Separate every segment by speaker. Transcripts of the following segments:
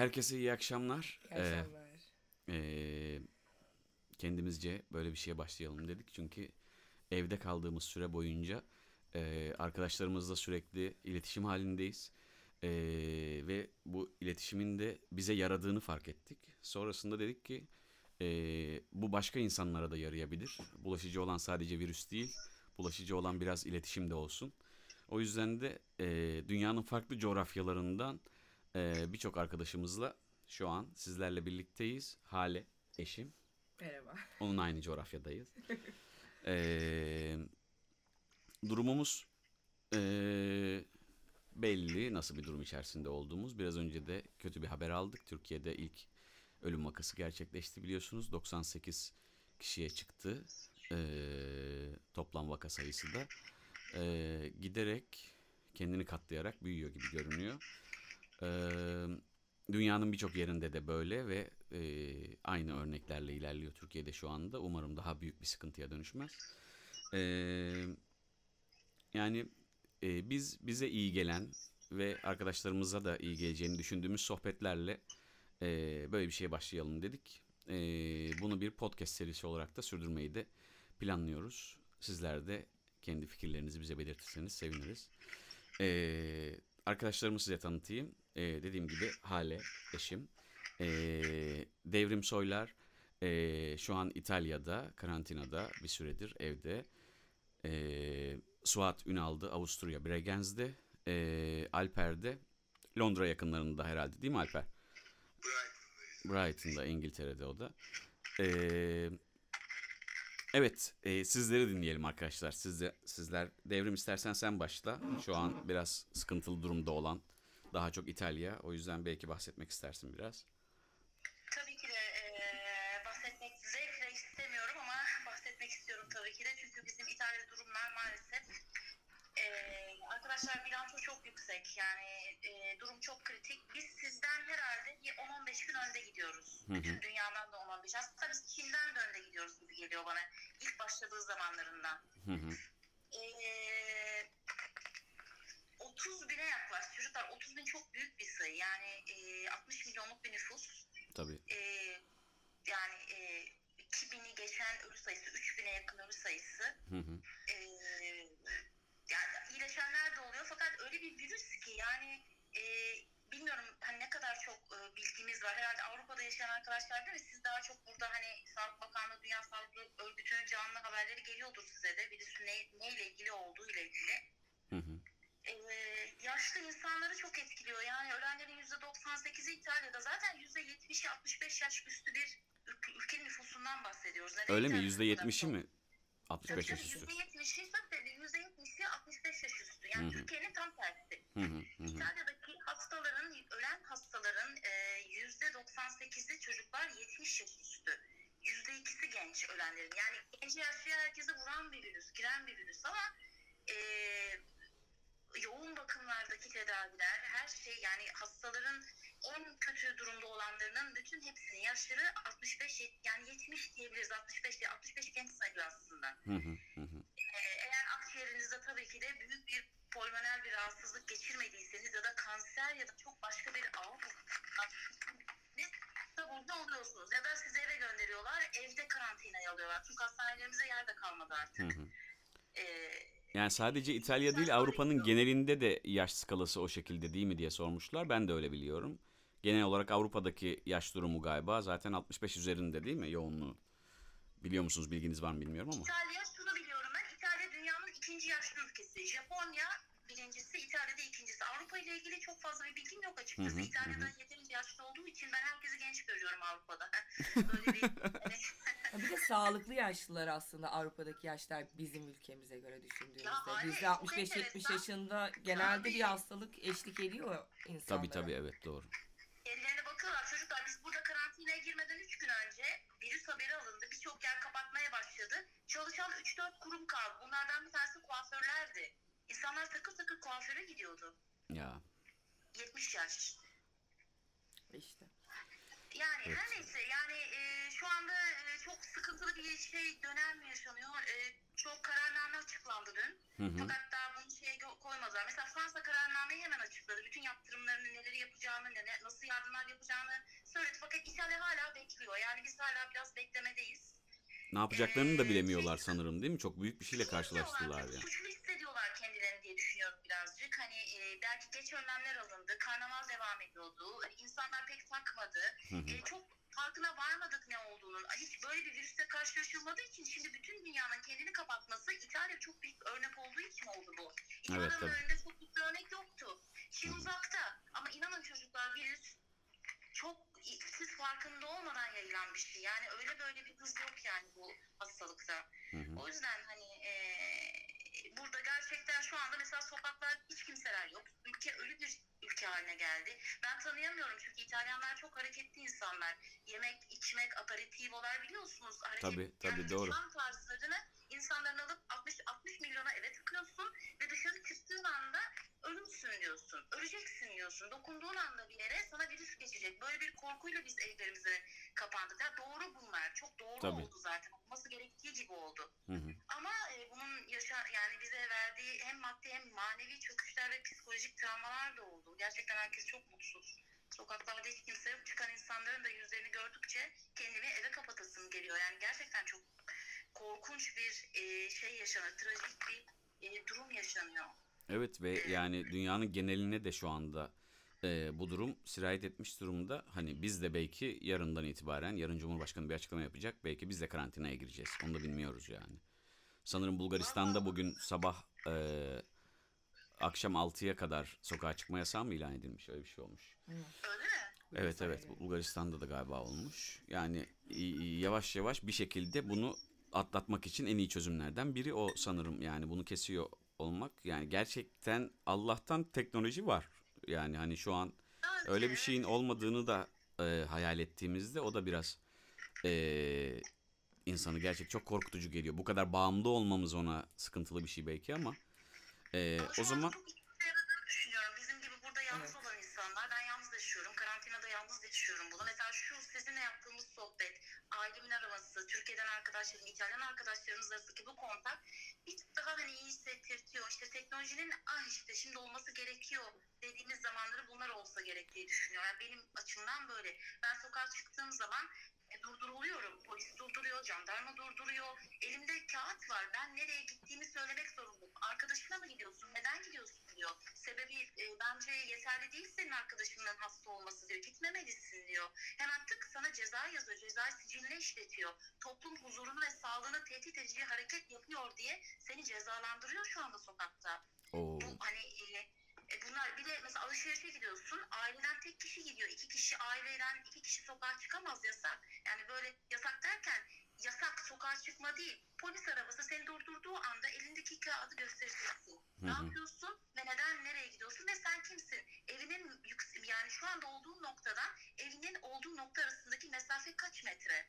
Speaker 1: Herkese iyi akşamlar.
Speaker 2: İyi akşamlar.
Speaker 1: Ee, e, kendimizce böyle bir şeye başlayalım dedik. Çünkü evde kaldığımız süre boyunca e, arkadaşlarımızla sürekli iletişim halindeyiz. E, ve bu iletişimin de bize yaradığını fark ettik. Sonrasında dedik ki e, bu başka insanlara da yarayabilir. Bulaşıcı olan sadece virüs değil, bulaşıcı olan biraz iletişim de olsun. O yüzden de e, dünyanın farklı coğrafyalarından e, birçok arkadaşımızla şu an sizlerle birlikteyiz. Hale, eşim.
Speaker 2: Merhaba.
Speaker 1: Onun aynı coğrafyadayız. Ee, durumumuz ee, belli nasıl bir durum içerisinde olduğumuz. Biraz önce de kötü bir haber aldık. Türkiye'de ilk ölüm vakası gerçekleşti biliyorsunuz. 98 kişiye çıktı ee, toplam vaka sayısı da. Ee, giderek kendini katlayarak büyüyor gibi görünüyor. Ee, dünyanın birçok yerinde de böyle ve e, aynı örneklerle ilerliyor Türkiye'de şu anda. Umarım daha büyük bir sıkıntıya dönüşmez. Ee, yani e, biz bize iyi gelen ve arkadaşlarımıza da iyi geleceğini düşündüğümüz sohbetlerle e, böyle bir şeye başlayalım dedik. E, bunu bir podcast serisi olarak da sürdürmeyi de planlıyoruz. Sizler de kendi fikirlerinizi bize belirtirseniz seviniriz. E, arkadaşlarımı size tanıtayım. E, dediğim gibi Hale, eşim. E, Devrim Soylar e, şu an İtalya'da, karantinada bir süredir evde. E, Suat Ünal'dı Avusturya Bregenz'de. E, Alper de Londra yakınlarında herhalde değil mi Alper?
Speaker 3: Brighton'dayız.
Speaker 1: Brighton'da İngiltere'de o da. Ee, evet e, sizleri dinleyelim arkadaşlar. Siz de, sizler devrim istersen sen başla. Şu an biraz sıkıntılı durumda olan daha çok İtalya. O yüzden belki bahsetmek istersin biraz.
Speaker 3: Tabii ki de eee, bahsetmek zevkle istemiyorum ama bahsetmek istiyorum tabii ki de. Çünkü bizim İtalya durumlar maalesef eee, arkadaşlar bilanço çok yüksek. Yani eee, durum çok kritik. Biz sizden herhalde bir 10-15 gün önde gidiyoruz.
Speaker 1: Hı hı.
Speaker 3: Bütün dünyadan da 10-15. Aslında biz Çin'den de önde gidiyoruz gibi geliyor bana. İlk başladığı zamanlarından.
Speaker 1: Hı hı.
Speaker 3: Ee, 30 bine yaklaştı. Çocuklar 30 bin çok büyük bir sayı. Yani e, 60 milyonluk bir nüfus.
Speaker 1: Tabii.
Speaker 3: E, yani e, 2000'i geçen ölü sayısı, 3000'e yakın ölü sayısı.
Speaker 1: Hı hı.
Speaker 3: E, yani iyileşenler de oluyor fakat öyle bir virüs ki yani e, bilmiyorum hani ne kadar çok e, bilgimiz var. Herhalde Avrupa'da yaşayan arkadaşlar değil mi? Siz daha çok burada hani Sağlık Bakanlığı, Dünya Sağlık Örgütü'nün canlı haberleri geliyordur size de. Virüsün ne, neyle ilgili olduğu ile ilgili. Ee, yaşlı insanları çok etkiliyor. Yani ölenlerin %98'i İtalya'da. Zaten %70'i 65 yaş üstü bir ülke- nüfusundan bahsediyoruz. Neden
Speaker 1: Öyle mi?
Speaker 3: İtalya'da
Speaker 1: Yüzde
Speaker 3: bu kadar
Speaker 1: yetmişi
Speaker 3: çok?
Speaker 1: mi? 65 yaş üstü.
Speaker 3: %70'i zaten %70'i 65 yaş üstü. Yani. Türkiye'nin tam tersi.
Speaker 1: Hı hı. Hı hı.
Speaker 3: İtalya'daki hastaların, ölen hastaların e, %98'i çocuklar 70 yaş üstü. %2'si genç ölenlerin. Yani genç yaşlı herkese vuran bir virüs, giren bir virüs ama e, yoğun bakımlardaki tedaviler, her şey yani hastaların en kötü durumda olanlarının bütün hepsinin yaşları 65 yet- yani 70 diyebiliriz 65 diye 65 genç sayılıyor aslında.
Speaker 1: Hı hı. Hı hı.
Speaker 3: Ee, eğer akciğerinizde tabii ki de büyük bir pulmoner bir rahatsızlık geçirmediyseniz ya da kanser ya da çok başka bir ağır burada oluyorsunuz. Ya da sizi eve gönderiyorlar, evde karantinaya alıyorlar. Çünkü hastanelerimize yer de kalmadı artık.
Speaker 1: Hı hı.
Speaker 3: Ee,
Speaker 1: Yani sadece İtalya değil Avrupa'nın genelinde de yaş skalası o şekilde değil mi diye sormuşlar. Ben de öyle biliyorum. Genel olarak Avrupa'daki yaş durumu galiba zaten 65 üzerinde değil mi yoğunluğu? Biliyor musunuz bilginiz var mı bilmiyorum ama.
Speaker 3: İtalya şunu biliyorum ben. İtalya dünyanın ikinci yaşlı ülkesi. Japonya birincisi, İtalya'da ikincisi. Avrupa ile ilgili çok fazla bir bilgim yok açıkçası.
Speaker 1: Hı hı,
Speaker 3: İtalya'da
Speaker 1: hı
Speaker 3: yeterince yaşlı olduğum için ben herkesi genç görüyorum Avrupa'da. Böyle bir
Speaker 2: Bir de sağlıklı yaşlılar aslında Avrupa'daki yaşlar bizim ülkemize göre düşündüğümüzde.
Speaker 3: aynen,
Speaker 2: Bizde
Speaker 3: çok
Speaker 2: 65-70
Speaker 3: enteresan.
Speaker 2: yaşında genelde bir hastalık eşlik ediyor insanlara.
Speaker 1: Tabii tabii evet doğru.
Speaker 3: Ellerine bakıyorlar çocuklar biz burada karantinaya girmeden 3 gün önce virüs haberi alındı. Birçok yer kapatmaya başladı. Çalışan 3-4 kurum kaldı. Bunlardan bir tanesi kuaförlerdi. İnsanlar takır takır kuaföre gidiyordu.
Speaker 1: Ya
Speaker 3: 70 yaş.
Speaker 2: İşte.
Speaker 3: Yani
Speaker 1: Evet.
Speaker 3: her neyse yani e, şu anda e, çok sıkıntılı bir şey dönem yaşanıyor. E, çok kararname açıklandı dün.
Speaker 1: Hı hı.
Speaker 3: Fakat daha bunu şeye koymadılar. Mesela Fransa kararnameyi hemen açıkladı. Bütün yaptırımlarını, neleri yapacağını, ne, nasıl yardımlar yapacağını söyledi. Fakat İtalya hala bekliyor. Yani biz hala biraz beklemedeyiz.
Speaker 1: Ne yapacaklarını da
Speaker 3: Ee,
Speaker 1: bilemiyorlar sanırım değil mi? Çok büyük bir şeyle karşılaştılar
Speaker 3: tabii
Speaker 1: ya.
Speaker 3: Suçlu hissediyorlar kendilerini diye düşünüyorum birazcık. Hani e, belki geç önlemler alındı, karnaval devam ediyordu. Hani insanlar pek takmadı.
Speaker 1: Hı hı.
Speaker 3: E, çok farkına varmadık ne olduğunun. Hiç böyle bir virüsle karşılaşılmadığı için şimdi bütün dünyanın kendini kapatması İtalya çok büyük örnek olduğu için oldu bu. İtalya'nın
Speaker 1: Evet, tabii.
Speaker 3: önünde çok büyük bir örnek yoktu. Şimdi uzakta ama inanın çocuklar virüs çok siz farkında olmadan yayılan bir şey. Yani öyle böyle bir hız yok yani bu hastalıkta.
Speaker 1: Hı hı.
Speaker 3: O yüzden hani eee, burada gerçekten şu anda mesela sokaklar hiç kimseler yok. Ülke ölü bir ülke haline geldi. Ben tanıyamıyorum çünkü İtalyanlar çok hareketli insanlar. Yemek, içmek, aperitivolar biliyorsunuz. Hareket,
Speaker 1: Tabii, tabii,
Speaker 3: yani
Speaker 1: doğru.
Speaker 3: yaşam tarzlarını insanların alıp 60, 60 milyona eve tıkıyorsun ve dışarı çıktığın anda ölümsün diyorsun. Öleceksin diyorsun. Dokunduğun anda bir yere sana virüs geçecek. Böyle bir korkuyla biz evlerimize kapandık. Ya doğru bunlar. Çok doğru
Speaker 1: Tabii.
Speaker 3: oldu zaten. Olması gerektiği gibi oldu.
Speaker 1: Hı hı.
Speaker 3: Ama e, bunun yaşa yani bize verdiği hem maddi hem manevi çöküşler ve psikolojik travmalar da oldu. Gerçekten herkes çok mutsuz. Sokaklarda hiç kimse yok. Çıkan insanların da yüzlerini gördükçe kendimi eve kapatasım geliyor. Yani gerçekten çok korkunç bir e, şey yaşanıyor. Trajik bir e, durum yaşanıyor.
Speaker 1: Evet ve yani dünyanın geneline de şu anda e, bu durum sirayet etmiş durumda. Hani biz de belki yarından itibaren, yarın Cumhurbaşkanı bir açıklama yapacak. Belki biz de karantinaya gireceğiz. Onu da bilmiyoruz yani. Sanırım Bulgaristan'da bugün sabah e, akşam 6'ya kadar sokağa çıkma yasağı mı ilan edilmiş? Öyle bir şey olmuş.
Speaker 3: Öyle mi?
Speaker 1: Evet evet Bulgaristan'da da galiba olmuş. Yani yavaş yavaş bir şekilde bunu atlatmak için en iyi çözümlerden biri o sanırım. Yani bunu kesiyor olmak. Yani gerçekten Allah'tan teknoloji var. Yani hani şu an öyle bir şeyin olmadığını da e, hayal ettiğimizde o da biraz e, insanı gerçek çok korkutucu geliyor. Bu kadar bağımlı olmamız ona sıkıntılı bir şey belki ama e, o
Speaker 3: an
Speaker 1: zaman
Speaker 3: araması, Türkiye'den arkadaşlarım, İtalyan arkadaşlarımız arasındaki bu kontak bir tık daha hani iyi hissettirtiyor. İşte teknolojinin ah işte şimdi olması gerekiyor dediğimiz zamanları bunlar olsa gerektiği düşünüyorum. Yani benim açımdan böyle. Ben sokağa çıktığım zaman e, durduruluyorum. Polis durduruyor, jandarma durduruyor. Elimde kağıt var. Ben nereye gittiğimi söylemek zorundayım. Arkadaşına mı gidiyorsun? Neden gidiyorsun diyor. Sebebi e, bence yeterli değil senin arkadaşının hasta olması diyor. Gitmemelisin diyor. Hemen tık sana ceza yazıyor. Ceza siciline işletiyor. Toplum huzurunu ve sağlığını tehdit edici hareket yapıyor diye seni cezalandırıyor şu anda sokakta.
Speaker 1: o
Speaker 3: Bu hani e, e, bunlar bir de mesela alışverişe gidiyorsun aileden tek kişi gidiyor iki kişi aileden iki kişi sokağa çıkamaz yasak yani böyle yasak derken yasak sokağa çıkma değil polis arabası seni durdurduğu anda elindeki kağıdı göstereceksin ne
Speaker 1: Hı hı.
Speaker 3: yapıyorsun ve neden nereye gidiyorsun ve sen kimsin evinin yani şu anda olduğun noktadan evinin olduğu nokta arasındaki mesafe kaç metre.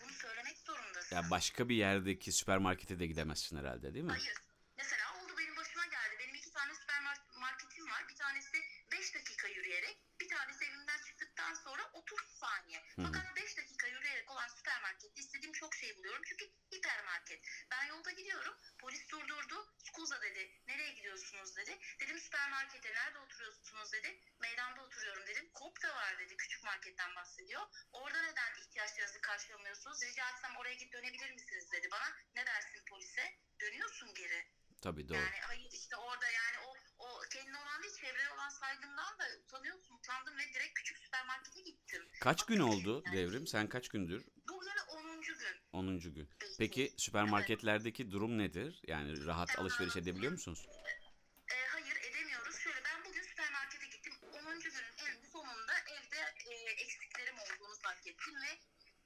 Speaker 3: Bunu söylemek zorundasın
Speaker 1: ya başka bir yerdeki süpermarkete de gidemezsin herhalde değil mi?
Speaker 3: Hayır. Mesela oldu benim başıma geldi. Benim iki tane süpermarketim var. Bir tanesi 5 dakika yürüyerek, bir tanesi evimden çıktıktan sonra 30 saniye. Fakat 5 dakika yürüyerek olan süpermarkette istediğim çok şey buluyorum. Çünkü hipermarket. Ben yolda gidiyorum. Polis durdurdu. Skuza dedi. Nereye gidiyorsunuz dedi. Dedim süpermarkete. Nerede oturuyorsunuz dedi. Meydanda oturuyorum dedim. Kop da var dedi. Küçük marketten bahsediyor. Orada neden ihtiyaçlarınızı karşılamıyorsunuz? Rica etsem oraya git dönebilir misiniz dedi bana. Ne dersin polise? Dönüyorsun geri.
Speaker 1: Tabii doğru.
Speaker 3: Yani hayır işte orada yani o o kendine olan değil çevreye olan saygından da utanıyorsun. Utandım ve direkt küçük süpermarkete gittim.
Speaker 1: Kaç gün
Speaker 3: Bakın,
Speaker 1: oldu
Speaker 3: yani
Speaker 1: devrim? Sen kaç gündür?
Speaker 3: Bugün 10. gün.
Speaker 1: 10. gün.
Speaker 3: Peki.
Speaker 1: Süpermarketlerdeki durum nedir? Yani rahat alışveriş edebiliyor musunuz?
Speaker 3: E, hayır edemiyoruz. Şöyle ben bugün süpermarkete gittim. 10. günün en sonunda evde e, eksiklerim olduğunu fark ettim ve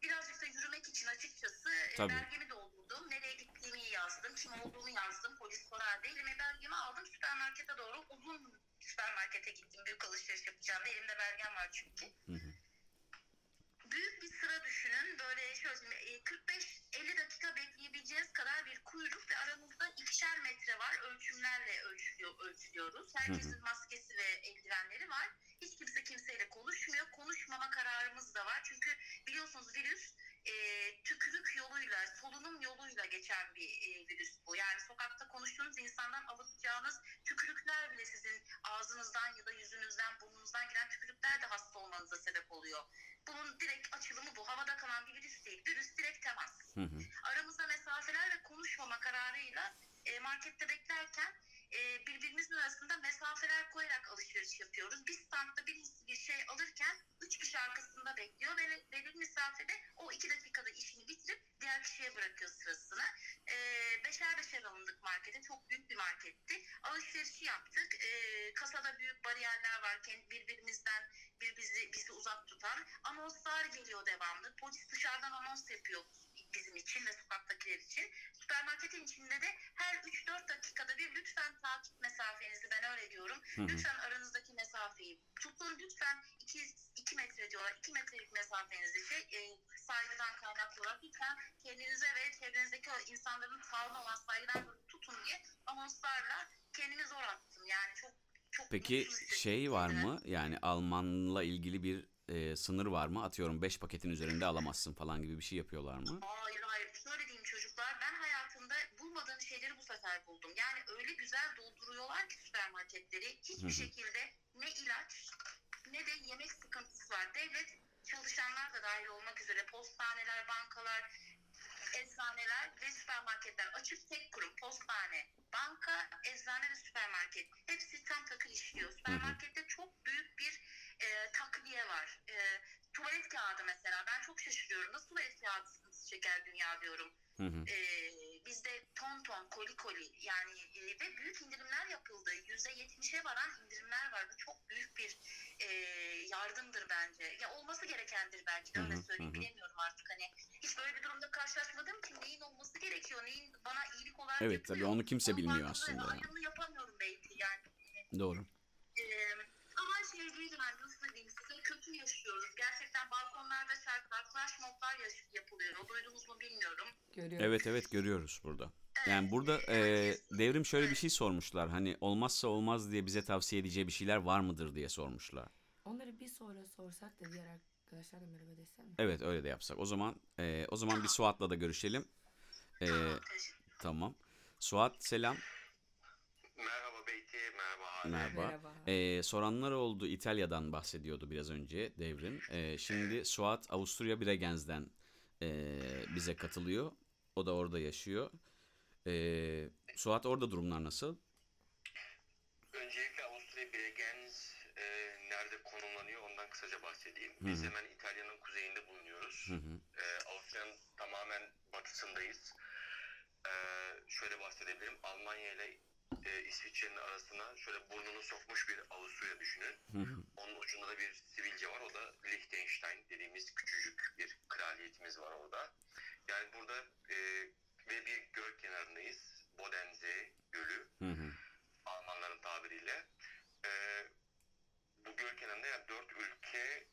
Speaker 3: birazcık da yürümek için açıkçası e,
Speaker 1: Tabii.
Speaker 3: belgemi doldurdum. Nereye gittiğimi yazdım. Kim olduğunu yazdım. Polis sorar değil. Elime belgemi aldım. Süpermarkete doğru uzun süpermarkete gittim. Büyük alışveriş yapacağım. Elimde belgem var çünkü.
Speaker 1: Hı hı
Speaker 3: sıra düşünün. Böyle şöyle 45-50 e, dakika bekleyebileceğiniz kadar bir kuyruk ve aramızda ikişer metre var. Ölçümlerle ölçülüyor, ölçülüyoruz. Herkesin maskesi ve eldivenleri var. Hiç kimse kimseyle konuşmuyor. Konuşmama kararımız da var. Çünkü biliyorsunuz virüs e, tükürük yoluyla, solunum yoluyla geçen bir e, virüs bu. Yani sokakta konuştuğunuz insandan alacağınız tükürükler bile sizin ağzınızdan ya da yüzünüzden, burnunuzdan giren tükürükler de hasta olmanıza sebep oluyor bunun direkt açılımı bu. Havada kalan bir virüs değil. Virüs direkt temas.
Speaker 1: Hı hı.
Speaker 3: Aramızda mesafeler ve konuşmama kararıyla e, markette beklerken e, birbirimizin arasında mesafeler koyarak alışveriş yapıyoruz. Bir standta birisi bir şey alırken üç kişi arkasında bekliyor ve belirli mesafede o iki dakikada işini bitirip diğer kişiye bırakıyor sırasını. E, beşer beşer alındık markete. Çok büyük bir marketti. Alışverişi yaptık. E, kasada büyük bariyerler var. Kendi birbirimizden bir bizi, bizi uzak tutan. Anonslar geliyor devamlı. Polis dışarıdan anons yapıyor bizim için ve sokaktakiler için. Süpermarketin içinde de her 3-4 dakikada bir lütfen takip mesafenizi ben öyle diyorum.
Speaker 1: Hı hı.
Speaker 3: Lütfen aranızdaki mesafeyi tutun. Lütfen 2, 2 metre diyorlar. 2 metrelik mesafenizi şey, e, saygıdan kaynaklı olarak lütfen kendinize ve çevrenizdeki o insanların tavrına olan saygıdan tutun diye anonslarla kendimi zor attım. Yani çok çok
Speaker 1: Peki şey var mı? Yani Almanla ilgili bir e, sınır var mı? Atıyorum 5 paketin üzerinde alamazsın falan gibi bir şey yapıyorlar mı?
Speaker 3: Hayır hayır şöyle diyeyim çocuklar ben hayatımda bulmadığım şeyleri bu sefer buldum. Yani öyle güzel dolduruyorlar ki süpermarketleri hiçbir şekilde ne ilaç ne de yemek sıkıntısı var. Devlet çalışanlar da dahil olmak üzere postaneler, bankalar, eczaneler ve süpermarketler açık tek kurum postane, banka, eczane ve süpermarket hepsi tam takır işliyor. Süpermarkette çok büyük bir e, takviye var. E, tuvalet kağıdı mesela ben çok şaşırıyorum. Nasıl tuvalet kağıdı sıkıntısı çeker dünya diyorum.
Speaker 1: Hı hı.
Speaker 3: E, bizde ton ton koli koli yani e, ve büyük indirimler yapıldı. Yüzde yetmişe varan indirimler var. Bu çok büyük bir e, yardımdır bence. Ya olması gerekendir belki de öyle söyleyeyim
Speaker 1: hı hı.
Speaker 3: bilemiyorum artık hani. Hiç böyle bir durumda karşılaşmadığım için neyin olması gerekiyor, neyin bana iyilik olarak
Speaker 1: Evet
Speaker 3: yapılıyor.
Speaker 1: tabii onu kimse
Speaker 3: Onun
Speaker 1: bilmiyor aslında. yani.
Speaker 3: Ayrımını yapamıyorum belki yani.
Speaker 1: Doğru.
Speaker 2: Görüyorum.
Speaker 1: Evet evet görüyoruz burada. Yani burada
Speaker 3: e,
Speaker 1: devrim şöyle bir şey sormuşlar. Hani olmazsa olmaz diye bize tavsiye edeceği bir şeyler var mıdır diye sormuşlar.
Speaker 2: Onları bir sonra sorsak da diğer arkadaşlar da merhaba desem mi?
Speaker 1: Evet öyle de yapsak. O zaman e, o zaman bir Suat'la da görüşelim. E,
Speaker 3: Tamam.
Speaker 1: Suat selam.
Speaker 4: Merhaba Beyti, merhaba.
Speaker 1: Merhaba.
Speaker 2: Merhaba.
Speaker 1: E, soranlar oldu İtalya'dan bahsediyordu biraz önce devrim. E, şimdi Suat Avusturya Bregenz'den e, bize katılıyor. O da orada yaşıyor. E, Suat orada durumlar nasıl?
Speaker 4: Öncelikle Avusturya Bregenz e, nerede konumlanıyor ondan kısaca bahsedeyim.
Speaker 1: Hı
Speaker 4: Biz
Speaker 1: hı.
Speaker 4: hemen İtalya'nın kuzeyinde bulunuyoruz.
Speaker 1: Hı hı.
Speaker 4: E, Avusturya'nın tamamen batısındayız. E, şöyle bahsedebilirim. Almanya ile e, İsviçre'nin arasına şöyle burnunu sokmuş bir Avusturya düşünün. Onun ucunda da bir sivilce var. O da Liechtenstein dediğimiz küçücük bir kraliyetimiz var orada. Yani burada e, ve bir göl kenarındayız. Bodense Gölü. Almanların tabiriyle. E, bu göl kenarında yani dört ülke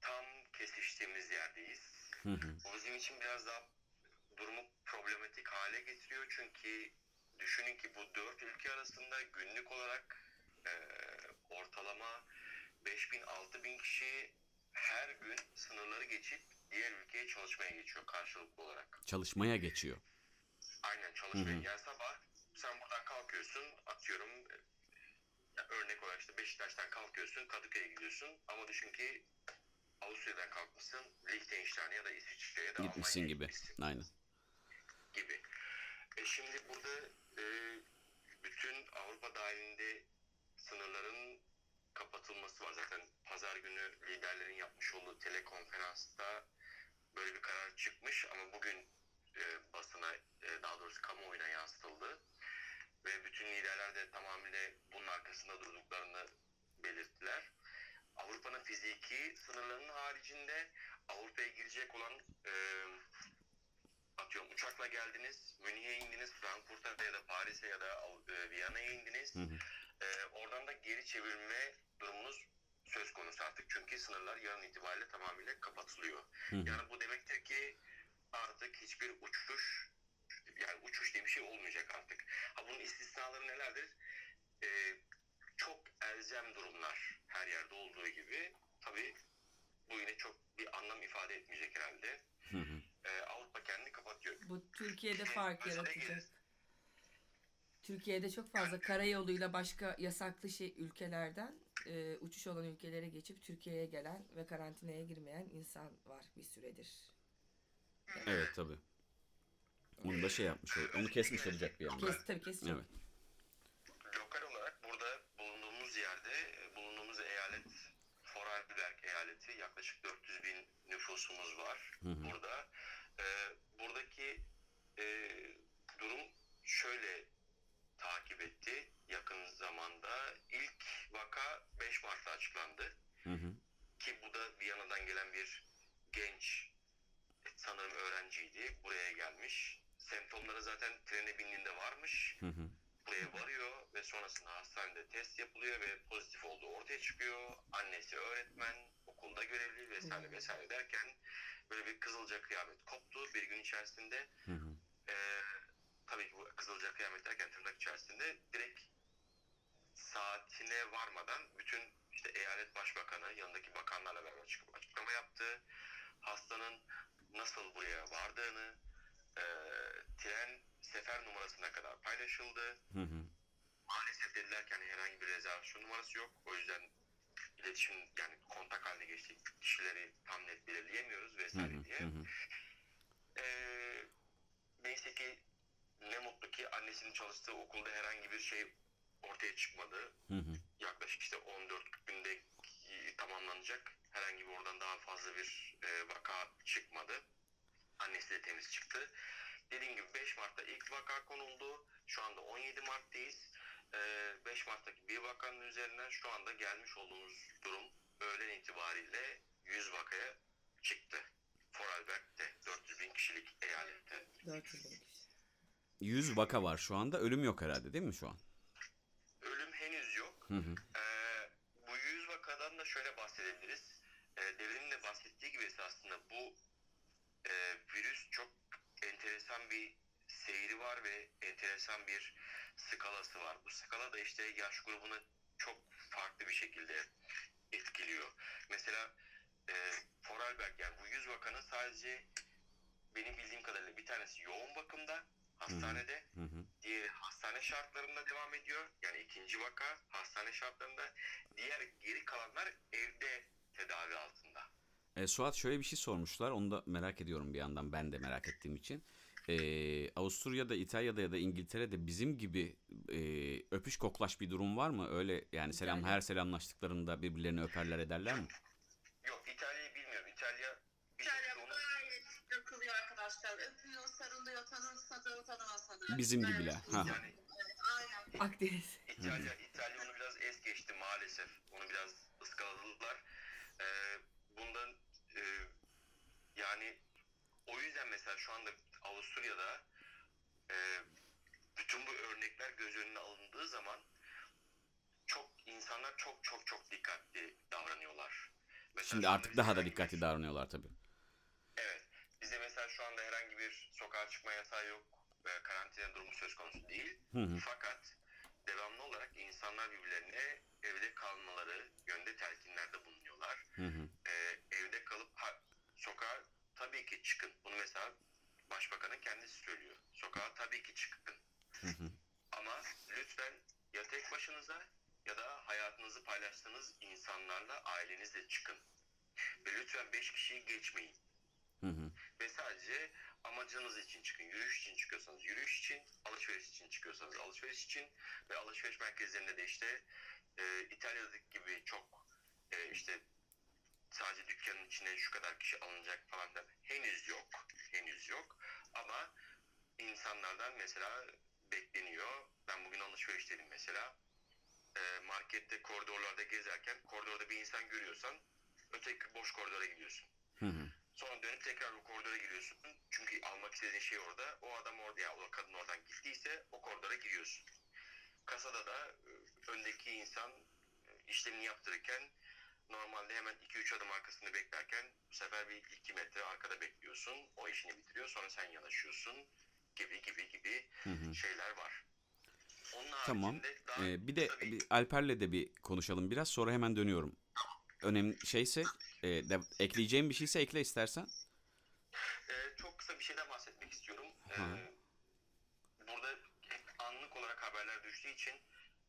Speaker 4: tam kesiştiğimiz yerdeyiz. Bu bizim için biraz daha durumu problematik hale getiriyor. Çünkü düşünün ki bu dört ülke arasında günlük olarak e, ortalama 5000-6000 kişi her gün sınırları geçip diğer ülkeye çalışmaya geçiyor karşılıklı olarak.
Speaker 1: Çalışmaya geçiyor.
Speaker 4: Aynen çalışmaya.
Speaker 1: Hı hı.
Speaker 4: Yani sabah sen buradan kalkıyorsun atıyorum e, örnek olarak işte Beşiktaş'tan kalkıyorsun Kadıköy'e gidiyorsun ama düşün ki Avusturya'dan kalkmışsın Liechtenstein'e ya da İsviçre'ye ya da
Speaker 1: Gitmişsin
Speaker 4: Almanya'ya
Speaker 1: gibi.
Speaker 4: gitmişsin
Speaker 1: Aynen.
Speaker 4: gibi. E şimdi burada e, bütün Avrupa dahilinde sınırların kapatılması var. Zaten pazar günü liderlerin yapmış olduğu telekonferansta böyle bir karar çıkmış ama bugün e, basına e, daha doğrusu kamuoyuna yansıtıldı. Ve bütün liderler de tamamıyla bunun arkasında durduklarını belirttiler. Avrupa'nın fiziki sınırlarının haricinde Avrupa'ya girecek olan e, atıyorum uçakla geldiniz, Münih'e indiniz, Frankfurt'a ya da Paris'e ya da e, Viyana'ya indiniz.
Speaker 1: Hı hı.
Speaker 4: E, oradan da geri çevirme durumunuz söz konusu artık. Çünkü sınırlar yarın itibariyle tamamıyla kapatılıyor.
Speaker 1: Hı hı.
Speaker 4: Yani bu demektir ki artık hiçbir uçuş yani uçuş diye bir şey olmayacak artık. Ha bunun istisnaları nelerdir? E, çok elzem durumlar her yerde olduğu gibi tabii bu yine çok bir anlam ifade etmeyecek herhalde.
Speaker 1: Hı hı.
Speaker 4: E, Avrupa kendini kapatıyor.
Speaker 2: Bu Türkiye'de fark
Speaker 4: Mesela
Speaker 2: yaratacak. Türkiye'de çok fazla karayoluyla başka yasaklı şey ülkelerden e, uçuş olan ülkelere geçip Türkiye'ye gelen ve karantinaya girmeyen insan var bir süredir.
Speaker 1: Evet tabii. Onu da şey yapmış. Onu kesmiş olacak bir anda.
Speaker 2: Kes, tabii keseceğim.
Speaker 1: Evet.
Speaker 4: Lokal olarak burada bulunduğumuz yerde, e, bulunduğumuz eyalet Vorarlberg eyaleti yaklaşık 400 bin nüfusumuz var
Speaker 1: Hı hı.
Speaker 4: burada. E, buradaki e, durum şöyle takip etti yakın zamanda. ilk vaka 5 Mart'ta açıklandı.
Speaker 1: Hı hı.
Speaker 4: Ki bu da Viyana'dan gelen bir genç sanırım öğrenciydi. Buraya gelmiş. Semptomları zaten trene bindiğinde varmış.
Speaker 1: Hı hı.
Speaker 4: Buraya varıyor ve sonrasında hastanede test yapılıyor ve pozitif olduğu ortaya çıkıyor. Annesi öğretmen, okulda görevli vesaire vesaire derken böyle bir kızılca kıyamet koptu bir gün içerisinde.
Speaker 1: Hı hı.
Speaker 4: Ee, tabii ki bu kızılca kıyamet derken tırnak içerisinde direkt saatine varmadan bütün işte eyalet başbakanı yanındaki bakanlarla beraber çıkıp açıklama yaptı. Hastanın nasıl buraya vardığını, e, tren sefer numarasına kadar paylaşıldı.
Speaker 1: Hı hı.
Speaker 4: Maalesef dediler ki hani herhangi bir rezervasyon numarası yok. O yüzden iletişim yani kontak haline geçtik kişileri tam net belirleyemiyoruz
Speaker 1: Hı
Speaker 4: vesaire
Speaker 1: hı.
Speaker 4: diye.
Speaker 1: Hı hı.
Speaker 4: Ee, neyse ki ne mutlu ki annesinin çalıştığı okulda herhangi bir şey ortaya çıkmadı.
Speaker 1: Hı hı.
Speaker 4: Yaklaşık işte 14 günde tamamlanacak. Herhangi bir oradan daha fazla bir e, vaka çıkmadı. Annesi de temiz çıktı. Dediğim gibi 5 Mart'ta ilk vaka konuldu. Şu anda 17 Mart'tayız. Ee, 5 Mart'taki bir vakanın üzerinden şu anda gelmiş olduğumuz durum öğlen itibariyle 100 vakaya çıktı. Vorarlberg'de 400 bin kişilik eyalette.
Speaker 2: 400 bin kişi.
Speaker 1: 100 vaka var şu anda. Ölüm yok herhalde değil mi şu an?
Speaker 4: Ölüm henüz yok.
Speaker 1: Hı hı.
Speaker 4: Ee, bu 100 vakadan da şöyle bahsedebiliriz. Ee, Devrim'in de bahsettiği gibi aslında bu e, virüs çok enteresan bir seyri var ve enteresan bir skalası var. Bu skala da işte yaş grubunu çok farklı bir şekilde etkiliyor. Mesela e, Vorarlberg yani bu 100 vakanın sadece benim bildiğim kadarıyla bir tanesi yoğun bakımda hastanede
Speaker 1: Hı hı.
Speaker 4: Diğeri hastane şartlarında devam ediyor. Yani ikinci vaka hastane şartlarında. Diğer geri kalanlar evde tedavi altında.
Speaker 1: E, Suat şöyle bir şey sormuşlar. Onu da merak ediyorum bir yandan ben de merak ettiğim için. E, Avusturya'da, İtalya'da ya da İngiltere'de bizim gibi e, öpüş koklaş bir durum var mı? Öyle yani selam
Speaker 2: İtalya.
Speaker 1: her selamlaştıklarında birbirlerini öperler ederler mi?
Speaker 4: Yok İtalya'yı bilmiyorum. İtalya bir
Speaker 3: İtalya gayet takılıyor arkadaşlar. Öpüyor, sarılıyor, tanınsa da tanımasa da.
Speaker 1: Bizim
Speaker 3: Gayet
Speaker 1: gibiler. Ha.
Speaker 4: yani
Speaker 3: Evet, aynen.
Speaker 2: Akdeniz.
Speaker 4: İtalya, İtalya onu biraz es geçti maalesef. Onu biraz ıskaladılar. Ee, bundan e, yani o yüzden mesela şu anda Avusturya'da e, bütün bu örnekler göz önüne alındığı zaman çok insanlar çok çok çok dikkatli davranıyorlar. Mesela
Speaker 1: Şimdi artık daha da
Speaker 4: herhangi bir-
Speaker 1: dikkatli davranıyorlar tabii.
Speaker 4: Evet. Bizde mesela şu anda herhangi bir sokağa çıkma yasağı yok. ve Karantina durumu söz konusu değil.
Speaker 1: Hı hı.
Speaker 4: Fakat devamlı olarak insanlar birbirlerine evde kalmaları yönde telkinlerde bulunuyorlar.
Speaker 1: Hı hı.
Speaker 4: Ee, evde kalıp ha, sokağa tabii ki çıkın. Bunu mesela başbakanın kendisi söylüyor. Sokağa tabii ki çıkın.
Speaker 1: Hı hı.
Speaker 4: Ama lütfen ya tek başınıza ya da hayatınızı paylaştığınız insanlarla ailenizle çıkın. Ve lütfen 5 kişiyi geçmeyin
Speaker 1: Hı hı.
Speaker 4: ve sadece amacınız için çıkın. Yürüyüş için çıkıyorsanız yürüyüş için, alışveriş için çıkıyorsanız alışveriş için ve alışveriş merkezlerinde de işte e, İtalya'daki gibi çok e, işte sadece dükkanın içine şu kadar kişi alınacak falan da henüz yok. Henüz yok. Ama insanlardan mesela bekleniyor. Ben bugün alışverişteydim mesela. E, markette koridorlarda gezerken koridorda bir insan görüyorsan öteki boş koridora gidiyorsun.
Speaker 1: Hı hı.
Speaker 4: Sonra dönüp tekrar o koridora giriyorsun. Çünkü almak istediğin şey orada. O adam orada ya o kadın oradan gittiyse o koridora giriyorsun. Kasada da e, öndeki insan e, işlemini yaptırırken normalde hemen 2-3 adım arkasında beklerken bu sefer bir 2 metre arkada bekliyorsun. O işini bitiriyor sonra sen yanaşıyorsun gibi gibi gibi
Speaker 1: Hı hı.
Speaker 4: şeyler var. Onun
Speaker 1: Tamam.
Speaker 4: daha
Speaker 1: Ee, bir de
Speaker 4: kısa bir-
Speaker 1: Alper'le de bir konuşalım biraz sonra hemen dönüyorum. Önemli şeyse e, de, ekleyeceğim bir şeyse ekle istersen.
Speaker 4: Ee, çok kısa bir şeyden bahsetmek istiyorum. Ee,
Speaker 1: Hı.
Speaker 4: burada anlık olarak haberler düştüğü için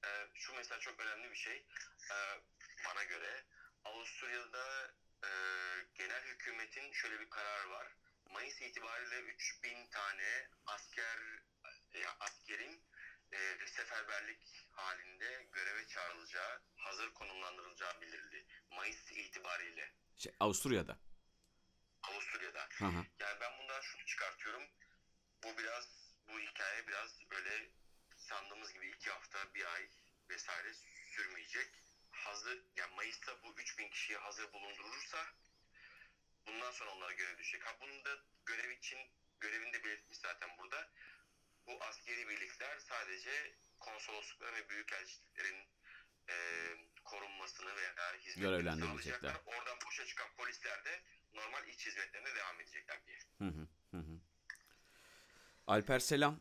Speaker 4: e, şu mesela çok önemli bir şey. Ee, bana göre Avusturya'da e, genel hükümetin şöyle bir kararı var. Mayıs itibariyle 3000 tane asker e, askerin e, seferberlik halinde göreve çağrılacağı, hazır konumlandırılacağı bildirildi. Mayıs itibariyle
Speaker 1: Şey, Avusturya'da.
Speaker 4: Avusturya'da.
Speaker 1: Hı hı.
Speaker 4: Yani ben bundan şunu çıkartıyorum. Bu biraz, bu hikaye biraz öyle sandığımız gibi iki hafta, bir ay vesaire sürmeyecek. Hazır, yani Mayıs'ta bu 3000 kişiyi hazır bulundurursa bundan sonra onlara görev düşecek. Ha bunu da görev için, görevini de belirtmiş zaten burada. Bu askeri birlikler sadece konsoloslukların ve büyükelçiliklerin e, korunmasını veya hizmetlerini sağlayacaklar. Oradan boşa çıkan polisler de normal iç hizmetlerine devam edecekler diye.
Speaker 1: Hı hı. Hı hı. Alper selam.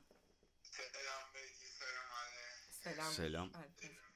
Speaker 5: Selam Beyci, selam anne.
Speaker 2: Selam.
Speaker 1: Selam.
Speaker 2: Alper.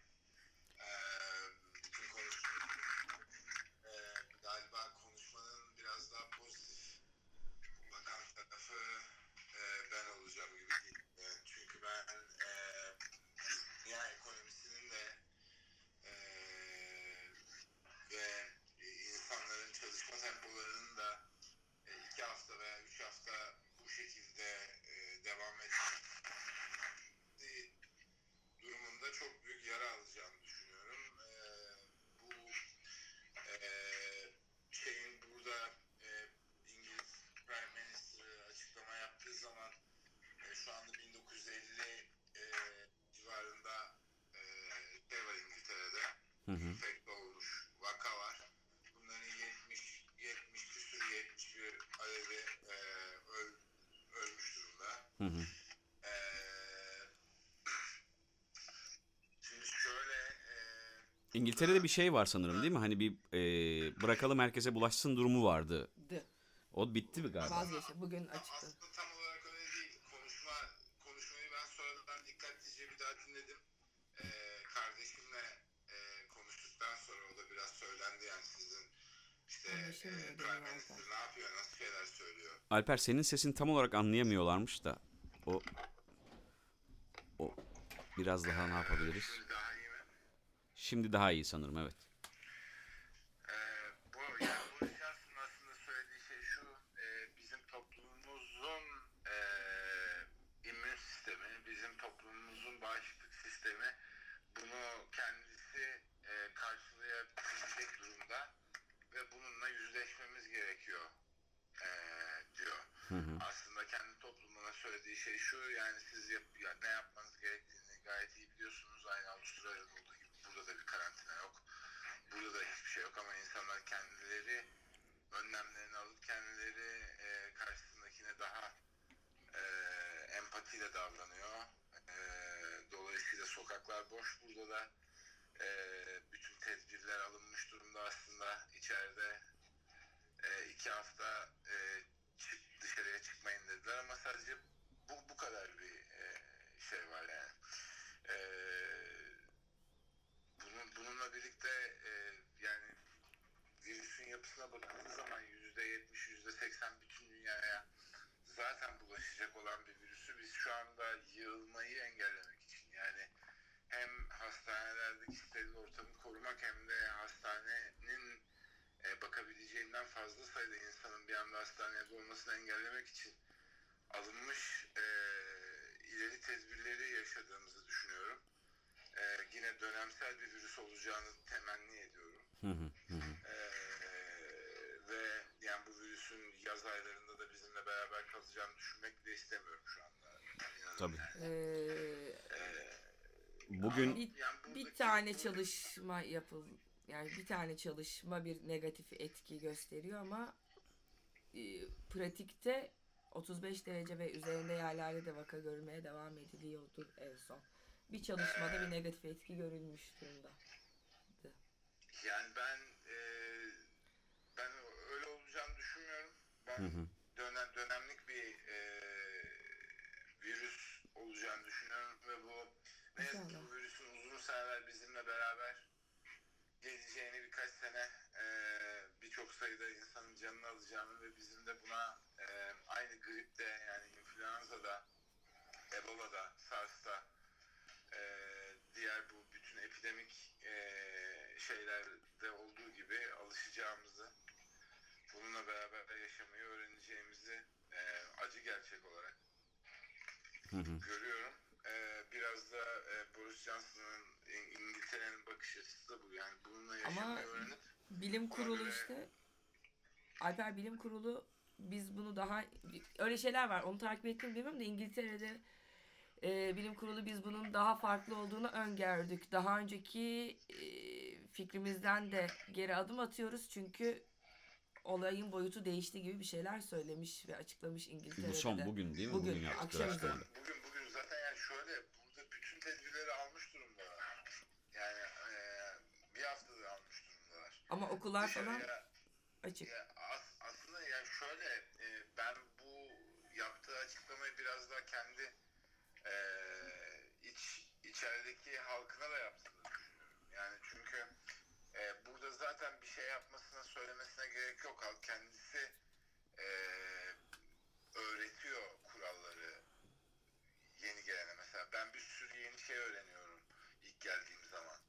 Speaker 5: İngiltere'de
Speaker 1: bir şey var sanırım değil mi? Hani bir e, bırakalım herkese bulaşsın durumu vardı.
Speaker 2: D.
Speaker 1: O bitti mi galiba?
Speaker 2: Vazgeçti. Bugün açıkladı.
Speaker 5: aslında tam olarak öyle değil. Konuşma konuşmayı ben sonradan dikkatlice bir daha dinledim. Ee, kardeşimle e, konuştuktan sonra o da biraz söylendi yani sizin işte e, Prime Minister ne yapıyor, nasıl şeyler söylüyor.
Speaker 1: Alper senin sesini tam olarak anlayamıyorlarmış da. O o biraz daha ne yapabiliriz?
Speaker 5: Şimdi?
Speaker 1: Şimdi daha iyi sanırım evet.
Speaker 5: Ee, bu yani bu şahsın aslında söylediği şey şu e, bizim toplumumuzun e, immün sistemi, bizim toplumumuzun bağışıklık sistemi bunu kendisi e, karşılayabilecek durumda ve bununla yüzleşmemiz gerekiyor e, diyor.
Speaker 1: Hı hı.
Speaker 5: Aslında kendi toplumuna söylediği şey şu yani siz yap, ya ne yapmanız sokaklar boş burada da. E, bütün tedbirler alınmış durumda aslında içeride e, iki hafta e, çık, dışarıya çıkmayın dediler ama sadece bu, bu kadar bir e, şey var yani. E, bunun, bununla birlikte e, yani virüsün yapısına bakıldığı zaman yüzde yetmiş, yüzde seksen bütün dünyaya zaten bulaşacak olan bir virüsü biz şu anda yığılmayı engellemek için yani hem hastanelerdeki steril ortamı korumak hem de hastanenin e, bakabileceğinden fazla sayıda insanın bir anda hastanede olmasını engellemek için alınmış e, ileri tedbirleri yaşadığımızı düşünüyorum. E, yine dönemsel bir virüs olacağını temenni ediyorum.
Speaker 1: Hı hı. Hı hı.
Speaker 5: E, ve yani bu virüsün yaz aylarında da bizimle beraber kalacağını düşünmek de istemiyorum şu anda. İnanın
Speaker 1: Tabii.
Speaker 5: yani.
Speaker 2: Ee,
Speaker 5: E,
Speaker 1: Bugün
Speaker 2: bir,
Speaker 5: yani
Speaker 2: bir tane çalışma yapıl yani bir tane çalışma bir negatif etki gösteriyor ama e, pratikte 35 derece ve üzerinde yerlerde de vaka görülmeye devam ediliyordur en son. Bir çalışmada bir negatif etki görülmüş durumda.
Speaker 5: Yani ben e, ben öyle olacağını düşünmüyorum. Ben
Speaker 1: Hı hı.
Speaker 5: dönem dönemlik bir e, virüs olacağını düşünüyorum ve bu ne yazık ki bu virüsün uzun seneler bizimle beraber geleceğini birkaç sene e, birçok sayıda insanın canını alacağını ve bizim de buna e, aynı gripte yani influenza'da, Ebola'da, SARS'ta e, diğer bu bütün epidemik e, şeylerde olduğu gibi alışacağımızı, bununla beraber yaşamayı öğreneceğimizi acı gerçek olarak
Speaker 1: Hı hı.
Speaker 5: görüyorum. Ee, biraz da e, Boris Johnson'ın İng- İngiltere'nin bakış açısı da bu. Yani bununla yaşamayı öğrenip
Speaker 2: Bilim kurulu işte Alper Bilim Kurulu biz bunu daha öyle şeyler var onu takip ettim bilmiyorum da İngiltere'de e, bilim kurulu biz bunun daha farklı olduğunu öngördük. Daha önceki e, fikrimizden de geri adım atıyoruz çünkü olayın boyutu değişti gibi bir şeyler söylemiş ve açıklamış İngiltere'de.
Speaker 1: Bu son bugün değil mi?
Speaker 2: Bugün,
Speaker 1: Bugün yaptıkları açıklamada.
Speaker 5: Bugün bugün zaten yani şöyle burada bütün tedbirleri almış durumdalar. Yani e, bir haftadır almış durumdalar.
Speaker 2: Ama okullar falan
Speaker 5: Dışarıya-
Speaker 2: açık.
Speaker 5: ya as- aslında yani şöyle e, ben bu yaptığı açıklamayı biraz daha kendi e, iç içerideki halkına da yaptığını düşünüyorum. Yani çünkü e, burada zaten bir şey yapmasına söylemesine gerek yok. Halk kendisi e, öğretiyor kuralları yeni gelene. Mesela ben bir sürü yeni şey öğreniyorum ilk geldiğim zaman.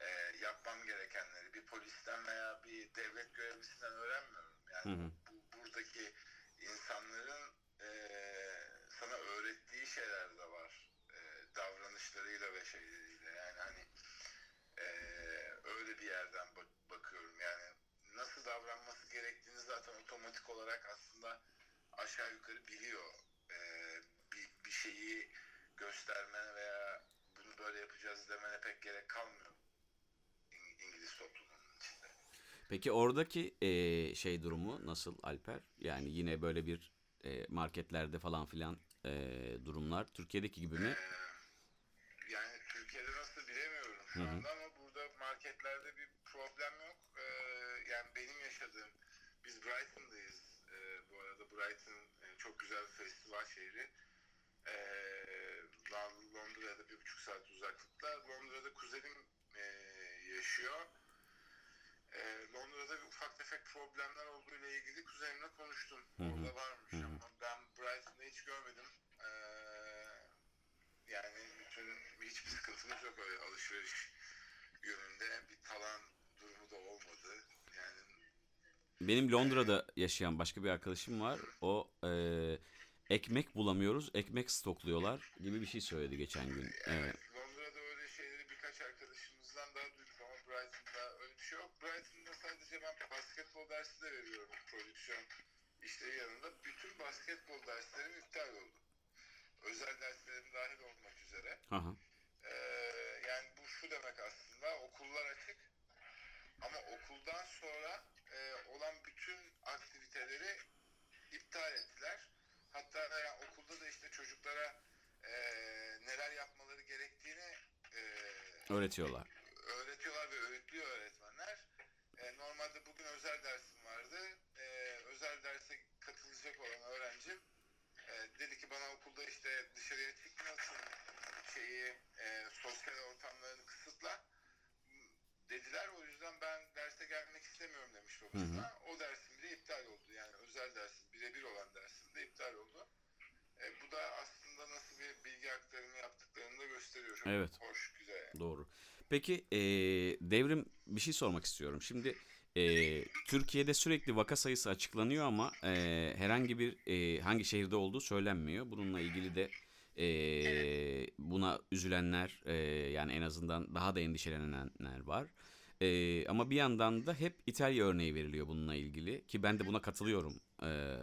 Speaker 5: E, yapmam gerekenleri bir polisten veya bir devlet görevlisinden öğrenmiyorum. Yani
Speaker 1: Hı hı.
Speaker 5: bu, buradaki insanların e, sana öğrettiği şeyler de var. E, davranışlarıyla ve şeyleriyle. Yani hani e, öyle bir yerden bak- bakıyorum. Yani nasıl davranması gerektiğini zaten otomatik olarak aslında aşağı yukarı biliyor. E, bir, bir şeyi göstermene veya bunu böyle yapacağız demene pek gerek kalmıyor. İng- İngiliz toplumunun içinde.
Speaker 1: Peki oradaki eee, şey durumu nasıl Alper? Yani yine böyle bir eee, marketlerde falan filan eee, durumlar Türkiye'deki gibi mi?
Speaker 5: Ee, yani Türkiye'de nasıl bilemiyorum şu
Speaker 1: Hı hı.
Speaker 5: anda ama burada marketlerde bir problem yok. Ee, yani benim yaşadığım, biz Brighton'dayız. Ee, bu arada Brighton e, çok güzel bir festival şehri. Ee, Lon- Londra'ya da bir buçuk saat uzaklıkta. Londra'da kuzenim e, yaşıyor. Ee, Londra'da bir ufak tefek problemler olduğu ile ilgili kuzenimle konuştum.
Speaker 1: Hı hı.
Speaker 5: Orada varmış
Speaker 1: Hı hı.
Speaker 5: ama ben Brighton'da hiç görmedim. Ee, yani hiçbir sıkıntımız yok öyle alışveriş yönünde bir talan durumu da olmadı. Yani
Speaker 1: Benim Londra'da yaşayan başka bir arkadaşım var. O eee, ekmek bulamıyoruz, ekmek stokluyorlar gibi bir şey söyledi geçen gün. Evet.
Speaker 5: evet, Londra'da öyle şeyleri birkaç arkadaşımızdan daha duyduk ama Brighton'da öyle bir şey yok. Brighton'da sadece ben basketbol dersi de veriyorum prodüksiyon işleri yanında. Bütün basketbol derslerim iptal oldu. Özel derslerim dahil olmak üzere.
Speaker 1: Aha.
Speaker 5: Ee, yani bu şu demek aslında okullar açık ama okuldan sonra e, olan bütün aktiviteleri iptal ettiler. Hatta yani okulda da işte çocuklara e, neler yapmaları gerektiğini e,
Speaker 1: Öğretiyorlar.
Speaker 5: öğretiyorlar ve öğütlüyor öğretmenler. E, normalde bugün özel dersim vardı. E, özel derse katılacak olan öğrencim e, dedi ki bana okulda işte dışarıya çıkmasın şeyi e, sosyal ortamlarını kısıtla dediler. O yüzden ben derse gelmek istemiyorum demiş babasına. O dersim de iptal oldu. Yani özel dersim birebir olan dersim de iptal oldu. E, bu da aslında nasıl bir bilgi aktarımı yaptıklarını da gösteriyor. Çok
Speaker 1: Evet.
Speaker 5: hoş, güzel. yani.
Speaker 1: Doğru. Peki eee, devrim bir şey sormak istiyorum. Şimdi eee, Türkiye'de sürekli vaka sayısı açıklanıyor ama eee, herhangi bir eee, hangi şehirde olduğu söylenmiyor. Bununla ilgili de eee, buna üzülenler eee, yani en azından daha da endişelenenler var. Eee, ama bir yandan da hep İtalya örneği veriliyor bununla ilgili ki ben de buna katılıyorum. Eee,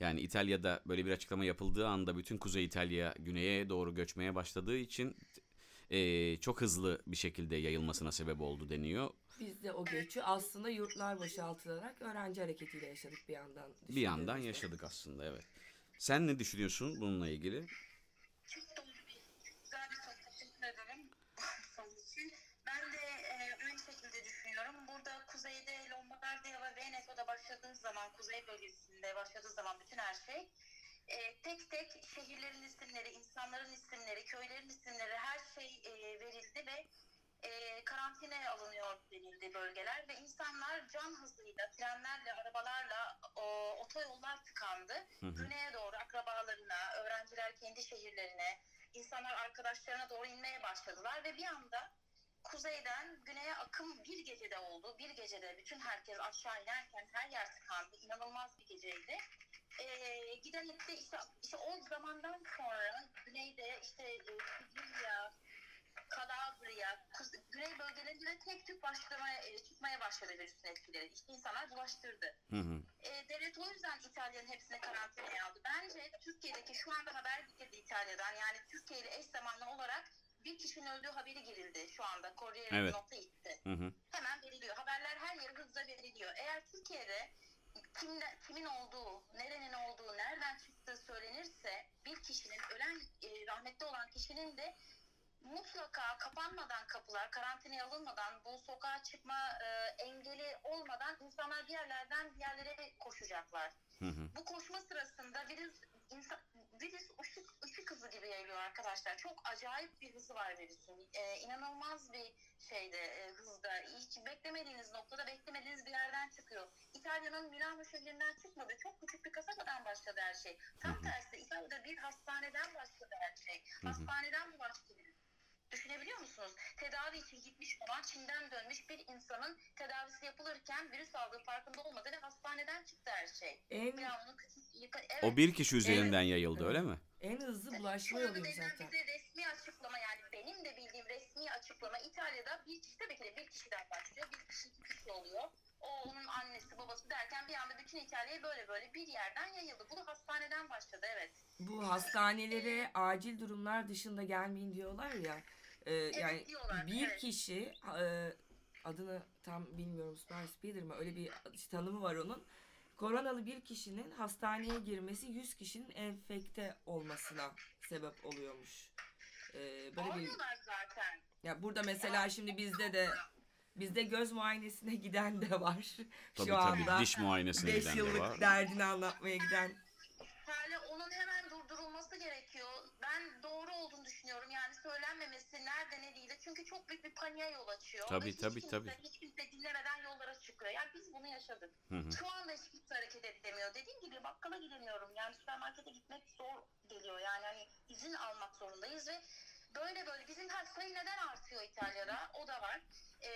Speaker 1: yani İtalya'da böyle bir açıklama yapıldığı anda bütün Kuzey İtalya güneye doğru göçmeye başladığı için e, çok hızlı bir şekilde yayılmasına sebep oldu deniyor.
Speaker 2: Biz de o göçü aslında yurtlar boşaltılarak öğrenci hareketiyle yaşadık bir yandan.
Speaker 1: Bir yandan yaşadık aslında evet. Sen ne düşünüyorsun bununla ilgili?
Speaker 3: Çok doğru bir, güzel bir soru. Teşekkür ederim soru için. Ben de e, aynı şekilde düşünüyorum. Burada kuzeyde Veneto'da başladığı zaman, kuzey bölgesinde başladığı zaman bütün her şey e, tek tek şehirlerin isimleri, insanların isimleri, köylerin isimleri her şey e, verildi ve e, karantinaya alınıyor denildi bölgeler ve insanlar can hızıyla, trenlerle, arabalarla o, otoyollar tıkandı.
Speaker 1: Hı hı.
Speaker 3: Güneye doğru akrabalarına, öğrenciler kendi şehirlerine, insanlar arkadaşlarına doğru inmeye başladılar ve bir anda kuzeyden güneye akım bir gecede oldu. Bir gecede bütün herkes aşağı inerken her yer tıkandı. İnanılmaz bir geceydi. Ee, giden işte, işte o zamandan sonra güneyde işte e, Sicilya, Kalabria, güney bölgelerinde tek tük başlamaya, e, çıkmaya başladı virüsün etkileri. İşte insanlar bulaştırdı.
Speaker 1: Hı hı.
Speaker 3: E, devlet o yüzden İtalya'nın hepsini karantinaya aldı. Bence Türkiye'deki şu anda haber geldi İtalya'dan yani Türkiye ile eş zamanlı olarak bir kişinin öldüğü haberi girildi şu anda. Corriere
Speaker 1: Evet.
Speaker 3: nota itti.
Speaker 1: Hı hı.
Speaker 3: Hemen veriliyor. Haberler her yere hızla veriliyor. Eğer Türkiye'de kimde, kimin olduğu, nerenin olduğu, nereden çıktığı söylenirse bir kişinin ölen, e, rahmetli olan kişinin de mutlaka kapanmadan kapılar, karantinaya alınmadan, bu sokağa çıkma e, engeli olmadan insanlar bir yerlerden bir yerlere koşacaklar.
Speaker 1: Hı hı.
Speaker 3: Bu koşma sırasında virüs insan, virüs gibi yayılıyor arkadaşlar. Çok acayip bir hızı var virüsün. Ee, inanılmaz bir şeyde e, hızda. Hiç beklemediğiniz noktada beklemediğiniz bir yerden çıkıyor. İtalya'nın Milano şehrinden çıkmadı. Çok küçük bir kasabadan başladı her şey. Tam tersi İtalya'da bir hastaneden başladı her şey. Hastaneden bu başladı. Düşünebiliyor musunuz? Tedavi için gitmiş olan Çin'den dönmüş bir insanın tedavisi yapılırken virüs aldığı farkında olmadı ve hastaneden çıktı her şey. Milano'nun yıka- evet.
Speaker 1: O bir kişi üzerinden yayıldı öyle mi?
Speaker 2: En hızlı bulaşma
Speaker 3: Şu anda
Speaker 2: yoluyum zaten.
Speaker 3: bize resmi açıklama yani benim de bildiğim resmi açıklama İtalya'da bir kişi tabii ki de bir kişiden başlıyor. Bir kişi iki kişi oluyor. O onun annesi babası derken bir anda bütün İtalya'ya böyle böyle bir yerden yayıldı. Bu da hastaneden başladı evet.
Speaker 2: Bu hastanelere acil durumlar dışında gelmeyin diyorlar ya. e, yani
Speaker 3: diyorlar,
Speaker 2: bir
Speaker 3: evet.
Speaker 2: kişi e, adını tam bilmiyorum Speeder mi öyle bir tanımı var onun. Koronalı bir kişinin hastaneye girmesi 100 kişinin enfekte olmasına sebep oluyormuş. E, böyle bir
Speaker 3: zaten.
Speaker 2: ya burada mesela şimdi bizde de bizde göz muayenesine giden de var.
Speaker 1: Tabii
Speaker 2: Şu anda
Speaker 1: tabii diş muayenesine
Speaker 2: 5
Speaker 1: giden de
Speaker 2: yıllık
Speaker 1: var.
Speaker 2: derdini anlatmaya giden
Speaker 3: Hala onun hemen durdurulması gerekiyor. Ben doğru olduğunu düşünüyorum. Yani söylenmemesi nerede ne değil. Çünkü çok büyük bir paniğe yol açıyor.
Speaker 1: Tabii,
Speaker 3: hiç
Speaker 1: tabii,
Speaker 3: kimse,
Speaker 1: tabii.
Speaker 3: Hiç kimse dinlemeden yollara çıkıyor. Yani biz bunu yaşadık.
Speaker 1: Hı hı.
Speaker 3: Şu anda hiç kimse hareket edemiyor. Dediğim gibi bakkala gidemiyorum. Yani süpermarkete gitmek zor geliyor. Yani hani izin almak zorundayız ve böyle böyle bizim her sayı neden artıyor İtalya'da? O da var. Ee,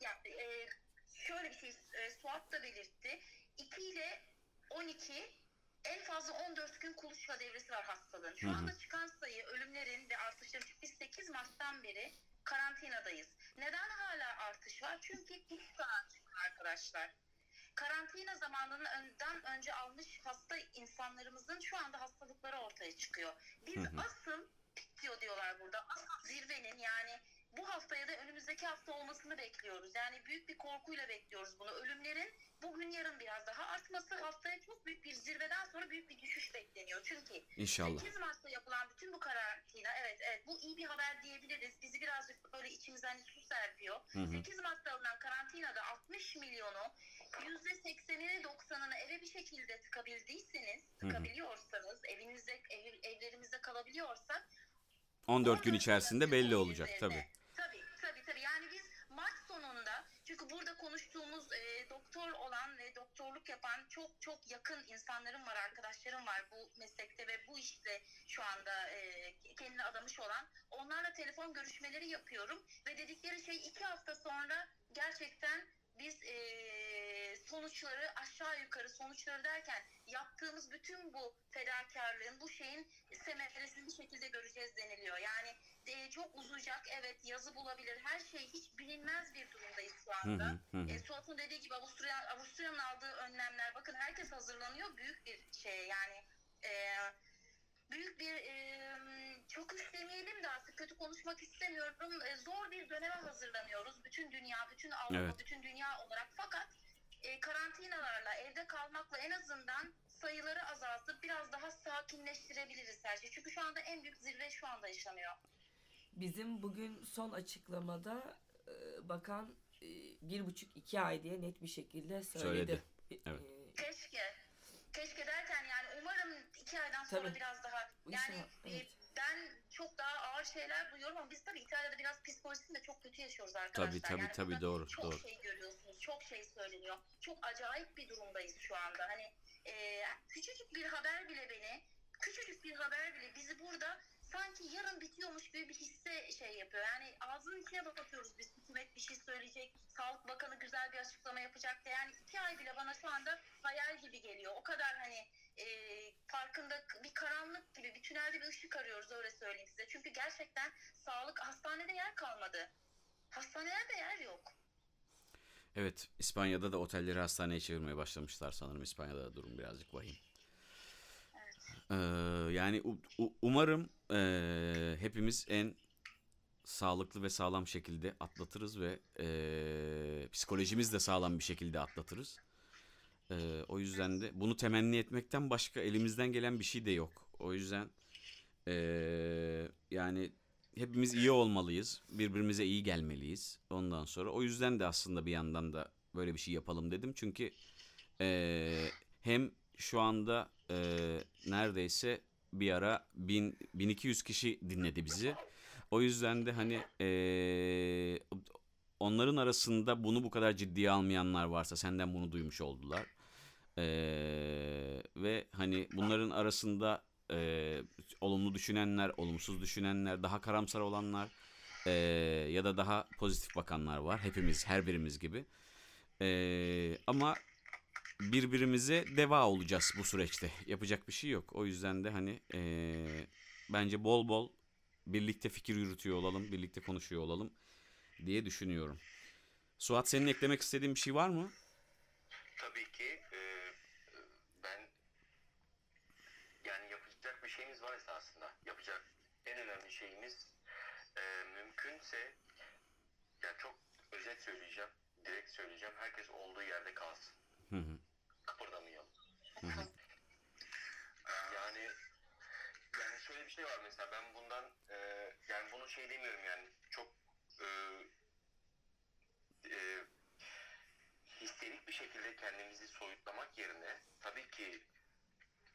Speaker 3: ya, e, şöyle bir şey e, Suat da belirtti. 2 ile 12 en fazla 14 gün kuluçka devresi var hastalığın. Şu anda çıkan sayı ölümlerin ve artışların biz 8 Mart'tan beri karantinadayız. Neden hala artış var? Çünkü ilk çıktı arkadaşlar. Karantina zamanından önce almış hasta insanlarımızın şu anda hastalıkları ortaya çıkıyor. Biz
Speaker 1: Hı hı.
Speaker 3: asıl diyor diyorlar burada. Asıl zirvenin yani bu haftaya da önümüzdeki hafta olmasını bekliyoruz. Yani büyük bir korkuyla bekliyoruz bunu. Ölümlerin bugün yarın biraz daha artması haftaya çok büyük bir zirveden sonra büyük bir düşüş bekleniyor. Çünkü
Speaker 1: İnşallah.
Speaker 3: 8 Mart'ta yapılan bütün bu karantina evet evet bu iyi bir haber diyebiliriz. Bizi birazcık böyle içimizden su serpiyor.
Speaker 1: Hı hı.
Speaker 3: 8 Mart'ta alınan karantinada 60 milyonu %80'ini 90'ını eve bir şekilde tıkabildiyseniz,
Speaker 1: Hı hı.
Speaker 3: tıkabiliyorsanız, evinizde ev, evlerimizde kalabiliyorsak
Speaker 1: 14 gün içerisinde belli olacak. Tabii
Speaker 3: tabii tabii. Yani biz Mart sonunda çünkü burada konuştuğumuz e, doktor olan ve doktorluk yapan çok çok yakın insanlarım var, arkadaşlarım var bu meslekte ve bu işte şu anda e, kendini adamış olan. Onlarla telefon görüşmeleri yapıyorum ve dedikleri şey iki hafta sonra gerçekten biz e, sonuçları aşağı yukarı sonuçları derken yaptığımız bütün bu fedakarlığın bu şeyin semeresini bir şekilde göreceğiz deniliyor. Yani e, çok uzayacak evet yazı bulabilir her şey hiç bilinmez bir durumdayız şu anda.
Speaker 1: hı, hı hı.
Speaker 3: E, Suat'ın dediği gibi Avusturya, Avusturya'nın aldığı önlemler bakın herkes hazırlanıyor büyük bir şey yani e, büyük bir e, çöküş demeyelim de artık kötü konuşmak istemiyorum. E, zor bir döneme hazırlanıyoruz. Bütün dünya, bütün Avrupa,
Speaker 1: Evet.
Speaker 3: bütün dünya olarak. Fakat e, karantinalarla, evde kalmakla en azından sayıları azaltıp biraz daha sakinleştirebiliriz her şeyi. Çünkü şu anda en büyük zirve şu anda yaşanıyor.
Speaker 2: Bizim bugün son açıklamada e, bakan e, bir buçuk iki ay diye net bir şekilde söyledi.
Speaker 1: Söyledi, evet.
Speaker 2: E,
Speaker 3: Keşke. Keşke derken iki aydan sonra
Speaker 2: Tabii.
Speaker 3: biraz daha yani
Speaker 2: İnşallah,
Speaker 3: e,
Speaker 2: evet.
Speaker 3: ben çok daha ağır şeyler duyuyorum ama biz tabii İtalya'da biraz psikolojisini de çok kötü yaşıyoruz arkadaşlar.
Speaker 1: Tabii tabii
Speaker 3: Yani
Speaker 1: tabii doğru
Speaker 3: çok
Speaker 1: doğru.
Speaker 3: şey görüyorsunuz, çok şey söyleniyor. Çok acayip bir durumdayız şu anda. Hani e, küçücük bir haber bile beni, küçücük bir haber bile bizi burada sanki yarın bitiyormuş gibi bir hisse şey yapıyor. Yani ağzının içine bakıyoruz biz hükümet bir şey söyleyecek, Sağlık Bakanı güzel bir açıklama yapacak diye. Yani iki ay bile bana şu anda hayal gibi geliyor. O kadar hani e, farkında bir karanlık gibi bir tünelde bir ışık arıyoruz öyle söyleyeyim size. Çünkü gerçekten sağlık hastanede yer kalmadı. Hastanelerde yer yok.
Speaker 1: Evet, İspanya'da da otelleri hastaneye çevirmeye başlamışlar sanırım. İspanya'da da durum birazcık vahim. Ee, yani umarım ee, hepimiz en sağlıklı ve sağlam şekilde atlatırız ve ee, psikolojimiz de sağlam bir şekilde atlatırız. Ee, o yüzden de bunu temenni etmekten başka elimizden gelen bir şey de yok. O yüzden ee, yani hepimiz iyi olmalıyız. Birbirimize iyi gelmeliyiz. Ondan sonra o yüzden de aslında bir yandan da böyle bir şey yapalım dedim. Çünkü eee, hem şu anda eee, neredeyse bir ara 1000 1200 kişi dinledi bizi. O yüzden de hani eee, onların arasında bunu bu kadar ciddiye almayanlar varsa senden bunu duymuş oldular. Eee, ve hani bunların arasında eee, olumlu düşünenler, olumsuz düşünenler, daha karamsar olanlar eee, ya da daha pozitif bakanlar var. Hepimiz, her birimiz gibi. Eee, ama birbirimize deva olacağız bu süreçte. Yapacak bir şey yok. O yüzden de hani eee, bence bol bol birlikte fikir yürütüyor olalım, birlikte konuşuyor olalım diye düşünüyorum. Suat senin eklemek istediğin bir şey var mı?
Speaker 4: Tabii ki e, ben yani yapacak bir şeyimiz var esasında. Yapacak en önemli şeyimiz e, mümkünse yani çok özet söyleyeceğim, direkt söyleyeceğim. Herkes olduğu yerde kalsın.
Speaker 1: Hı hı.
Speaker 4: Yani yani şöyle bir şey var mesela ben bundan e, yani bunu şey demiyorum yani çok e, e, histerik bir şekilde kendimizi soyutlamak yerine tabii ki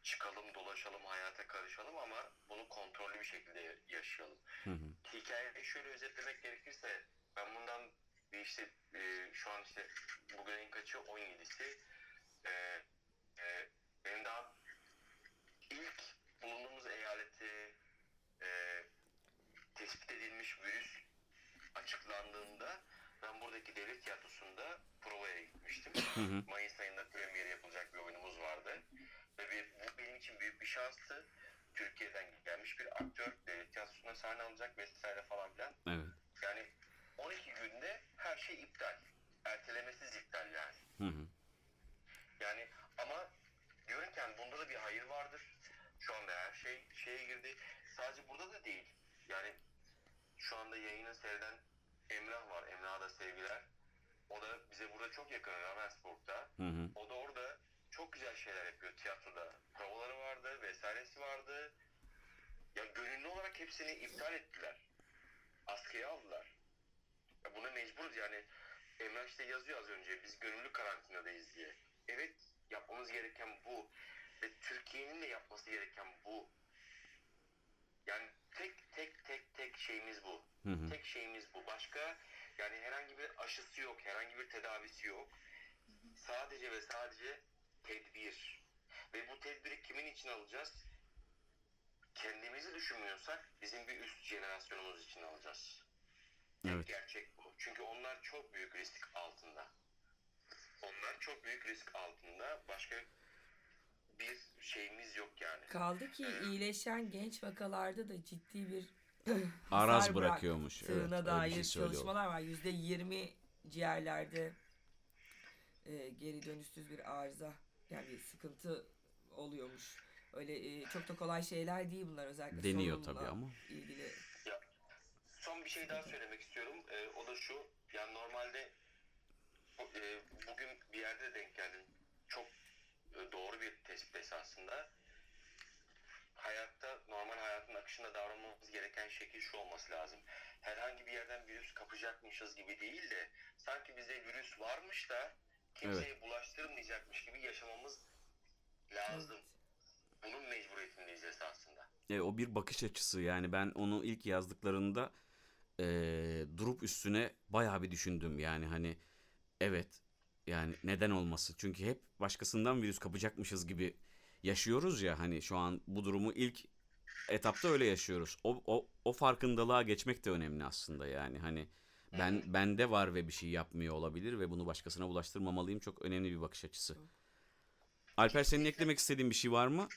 Speaker 4: çıkalım dolaşalım hayata karışalım ama bunu kontrollü bir şekilde yaşayalım.
Speaker 1: Hı hı.
Speaker 4: Hikayeyi şöyle özetlemek gerekirse ben bundan bir işte e, şu an işte bugün ayın kaçı 17'si e, e, benim daha ilk bulunduğumuz eyalette e, tespit edilmiş virüs açıklandığında ben buradaki devlet tiyatrosunda provaya gitmiştim.
Speaker 1: Hı hı.
Speaker 4: Mayıs ayında premieri yapılacak bir oyunumuz vardı. Ve bir, bu benim için büyük bir şanstı. Türkiye'den gelmiş bir aktör devlet tiyatrosunda sahne alacak vesaire falan filan.
Speaker 1: Evet.
Speaker 4: Yani 12 günde her şey iptal. Ertelemesiz iptal yani.
Speaker 1: Hı hı.
Speaker 4: Yani ama diyorum ki yani bunda da bir hayır vardır. Şu anda her şey şeye girdi. Sadece burada da değil. Yani şu anda yayını seyreden Emrah var. Emrah'a da sevgiler. O da bize burada çok yakın Ravensburg'da.
Speaker 1: Hı hı.
Speaker 4: O da orada çok güzel şeyler yapıyor tiyatroda. Provaları vardı vesairesi vardı. Ya gönüllü olarak hepsini iptal ettiler. Askıya aldılar. Ya buna mecburuz yani. Emrah işte yazıyor az önce biz gönüllü karantinadayız diye. Evet yapmamız gereken bu. Ve Türkiye'nin de yapması gereken bu. Yani tek tek tek tek şeyimiz bu.
Speaker 1: Hı hı.
Speaker 4: Tek şeyimiz bu. Başka yani herhangi bir aşısı yok, herhangi bir tedavisi yok. Sadece ve sadece tedbir. Ve bu tedbiri kimin için alacağız? Kendimizi düşünmüyorsak bizim bir üst jenerasyonumuz için alacağız.
Speaker 1: Evet.
Speaker 4: gerçek bu. Çünkü onlar çok büyük risk altında. Onlar çok büyük risk altında. Başka bir şeyimiz yok yani.
Speaker 2: Kaldı ki iyileşen genç vakalarda da ciddi bir
Speaker 1: Araz bırakıyormuş. Evet,
Speaker 2: dair
Speaker 1: şey
Speaker 2: çalışmalar var. Yüzde yirmi ciğerlerde e, geri dönüşsüz bir arıza yani bir sıkıntı oluyormuş. Öyle e, çok da kolay şeyler değil bunlar özellikle
Speaker 1: Deniyor tabii ama.
Speaker 2: ilgili.
Speaker 4: Ya, son bir şey daha söylemek istiyorum. Ee, o da şu. Yani normalde bu- e, bugün bir yerde denk geldim. Çok e, doğru bir tespit esasında. Hayatta, normal hayatın akışında davranmamız gereken şekil şu olması lazım. Herhangi bir yerden virüs kapacakmışız gibi değil de sanki bize virüs varmış da kimseye bulaştırmayacakmış gibi yaşamamız lazım.
Speaker 2: Evet.
Speaker 4: Bunun mecburiyetindeyiz esasında.
Speaker 1: E, o bir bakış açısı yani ben onu ilk yazdıklarında e, durup üstüne bayağı bir düşündüm yani hani evet yani neden olması çünkü hep başkasından virüs kapacakmışız gibi yaşıyoruz ya hani şu an bu durumu ilk etapta öyle yaşıyoruz. O, o, o farkındalığa geçmek de önemli aslında yani hani ben bende var ve bir şey yapmıyor olabilir ve bunu başkasına bulaştırmamalıyım çok önemli bir bakış açısı. Alper senin eklemek istediğin bir şey var mı?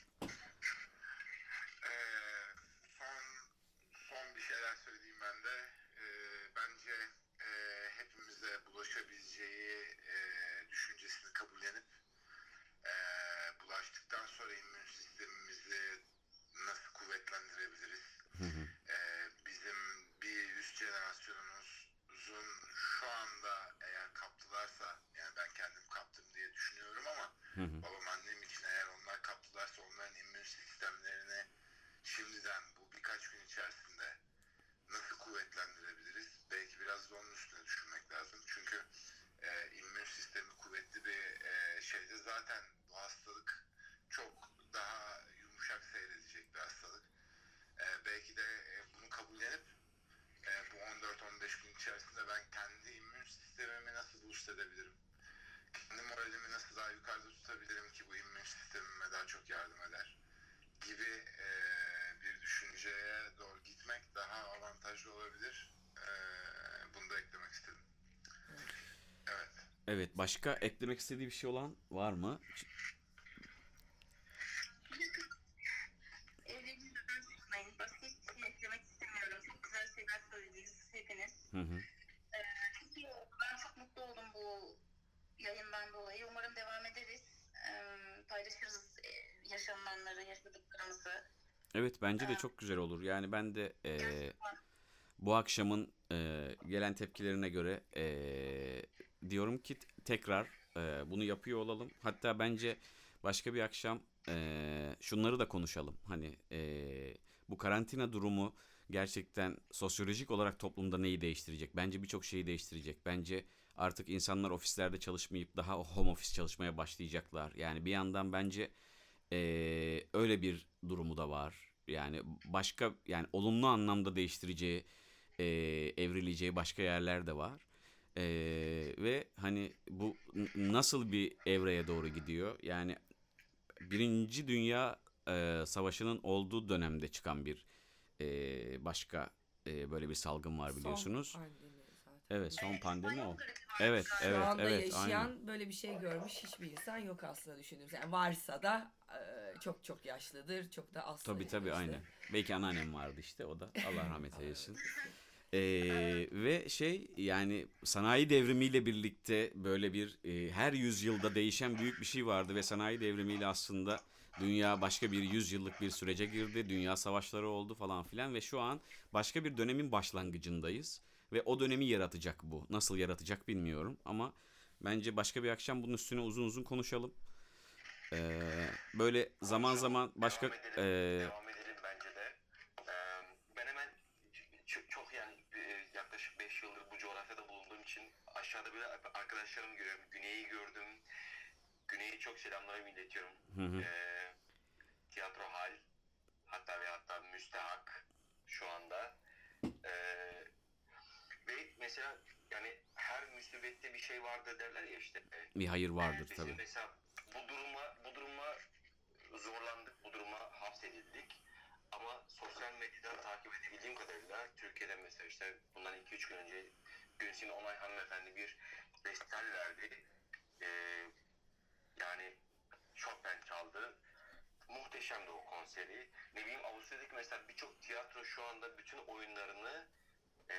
Speaker 5: Şeyde zaten bu hastalık çok daha yumuşak seyredecek bir hastalık. E, belki de e, bunu kabullenip e, bu 14-15 gün içerisinde ben kendi immün sistemimi nasıl boost edebilirim? Kendi moralimi nasıl daha yukarıda tutabilirim ki bu immün sistemime daha çok yardım eder? Gibi e, bir düşünceye doğru gitmek daha avantajlı olabilir. E, bunu da eklemek istedim. Evet.
Speaker 1: Başka eklemek istediği bir şey olan var mı? Hı hı.
Speaker 3: Ben çok mutlu oldum bu yayından dolayı. Umarım devam ederiz. Paylaşırız e, yaşananları, yaşadıklarımızı.
Speaker 1: Evet bence de çok güzel olur. Yani ben de eee, bu akşamın eee, gelen tepkilerine göre eee, diyorum ki tekrar eee, bunu yapıyor olalım. Hatta bence başka bir akşam eee, şunları da konuşalım. Hani eee, bu karantina durumu gerçekten sosyolojik olarak toplumda neyi değiştirecek? Bence birçok şeyi değiştirecek. Bence artık insanlar ofislerde çalışmayıp daha home office çalışmaya başlayacaklar. Yani bir yandan bence ee, öyle bir durumu da var. Yani başka yani olumlu anlamda değiştireceği, ee, evrileceği başka yerler de var. Ee, ve hani bu nasıl bir evreye doğru gidiyor? Yani Birinci Dünya ee, Savaşı'nın olduğu dönemde çıkan bir ee, başka ee, böyle bir salgın var biliyorsunuz.
Speaker 2: Son.
Speaker 1: Evet son pandemi o. Evet
Speaker 2: Şu
Speaker 1: evet
Speaker 2: anda
Speaker 1: evet
Speaker 2: yaşayan
Speaker 1: aynen.
Speaker 2: böyle bir şey görmüş hiçbir insan yok aslında düşündüğümüz. Yani varsa da e, çok çok yaşlıdır, çok da az
Speaker 1: Tabii tabii
Speaker 2: işte.
Speaker 1: aynen. Belki anneannem vardı işte o da. Allah rahmet eylesin. Ee, ve şey yani sanayi devrimiyle birlikte böyle bir e, her yüzyılda değişen büyük bir şey vardı ve sanayi devrimiyle aslında dünya başka bir yüzyıllık bir sürece girdi. Dünya savaşları oldu falan filan ve şu an başka bir dönemin başlangıcındayız ve o dönemi yaratacak bu. Nasıl yaratacak bilmiyorum ama bence başka bir akşam bunun üstüne uzun uzun konuşalım. Ee, böyle zaman zaman başka
Speaker 4: devam aşağıda böyle arkadaşlarımı görüyorum. Güney'i gördüm. Güney'i çok selamlarımı iletiyorum.
Speaker 1: Hı hı.
Speaker 4: Ee, tiyatro hal hatta ve hatta müstehak şu anda. Ee, ve mesela yani her musibette bir şey vardır derler ya işte.
Speaker 1: bir hayır vardır
Speaker 4: Bizim
Speaker 1: tabii.
Speaker 4: Mesela bu duruma bu duruma zorlandık, bu duruma hapsedildik. Ama sosyal medyadan takip edebildiğim kadarıyla Türkiye'de mesela işte bundan 2-3 gün önce Gülsin Onay hanımefendi bir bestel verdi. Ee, yani Chopin çaldı. Muhteşemdi o konseri. Ne bileyim Avusturya'daki mesela birçok tiyatro şu anda bütün oyunlarını ee,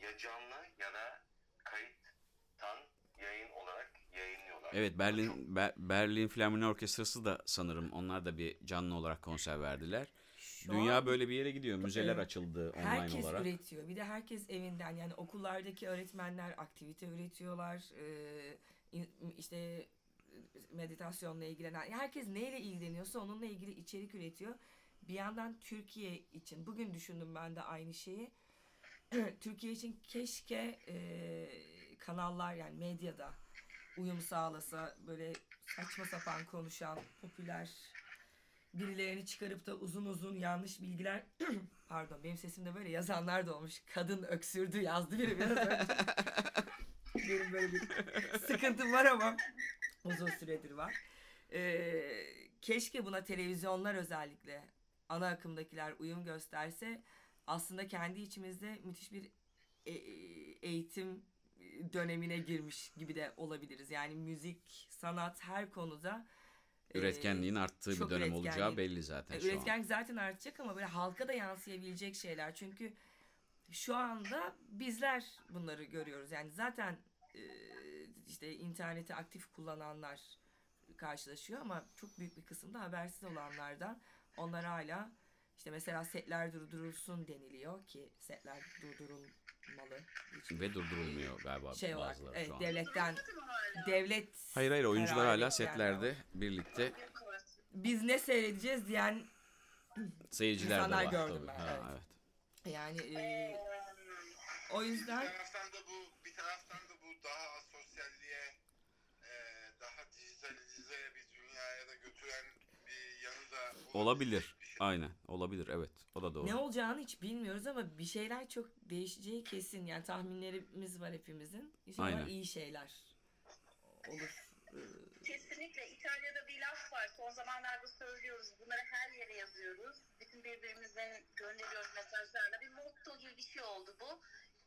Speaker 4: ya canlı ya da kayıttan yayın olarak yayınlıyorlar.
Speaker 1: Evet Berlin Be- Berlin Filarmoni Orkestrası da sanırım onlar da bir canlı olarak konser verdiler.
Speaker 2: Şu
Speaker 1: Dünya böyle bir yere gidiyor. Müzeler açıldı online
Speaker 2: herkes
Speaker 1: olarak.
Speaker 2: üretiyor. Bir de herkes evinden yani okullardaki öğretmenler aktivite üretiyorlar. Ee, işte e, meditasyonla ilgilenen herkes neyle ilgileniyorsa onunla ilgili içerik üretiyor. Bir yandan Türkiye için bugün düşündüm ben de aynı şeyi. Türkiye için keşke e, kanallar yani medyada uyum sağlasa böyle saçma sapan konuşan popüler birilerini çıkarıp da uzun uzun yanlış bilgiler pardon benim sesimde böyle yazanlar da olmuş. Kadın öksürdü yazdı biri biraz önce. benim böyle bir sıkıntım var ama uzun süredir var. Ee, keşke buna televizyonlar özellikle ana akımdakiler uyum gösterse aslında kendi içimizde müthiş bir e- eğitim dönemine girmiş gibi de olabiliriz. Yani müzik, sanat her konuda
Speaker 1: Üretkenliğin arttığı bir dönem olacağı belli zaten
Speaker 2: e,
Speaker 1: şu an.
Speaker 2: Üretkenlik zaten artacak ama böyle halka da yansıyabilecek şeyler. Çünkü şu anda bizler bunları görüyoruz. Yani zaten e, işte interneti aktif kullananlar karşılaşıyor ama çok büyük bir kısımda habersiz olanlardan onlar hala işte mesela setler durdurulsun deniliyor ki setler durdurulmalı. Hiç
Speaker 1: Ve durdurulmuyor galiba
Speaker 2: şey olarak
Speaker 1: bazıları
Speaker 2: evet,
Speaker 1: şu an.
Speaker 2: devletten devlet
Speaker 1: Hayır hayır oyuncular hala
Speaker 2: bekleyen
Speaker 1: setlerde birlikte
Speaker 2: biz ne seyredeceğiz diyen
Speaker 1: seyirciler de
Speaker 2: İnsanlar
Speaker 1: var
Speaker 2: gördüm
Speaker 1: tabii.
Speaker 2: ben,
Speaker 1: Ha,
Speaker 2: evet.
Speaker 1: evet.
Speaker 2: yani e, o
Speaker 5: Bir
Speaker 2: yüzden
Speaker 5: taraftan da bu bir taraftan da bu daha asosyalliğe e, daha dijitalize bir dünyaya da götüren bir yanı da
Speaker 1: Olabilir.
Speaker 5: bir şey.
Speaker 1: Aynen. Olabilir evet. O da doğru.
Speaker 2: Ne olacağını hiç bilmiyoruz ama bir şeyler çok değişeceği kesin. Yani tahminlerimiz var hepimizin. İnşallah
Speaker 1: Aynen.
Speaker 2: iyi şeyler olur.
Speaker 3: Kesinlikle İtalya'da bir laf var. Son zamanlarda söylüyoruz. Bunları her yere yazıyoruz. Bütün birbirimizden gönderiyoruz mesajlarla. Bir motto gibi bir şey oldu bu.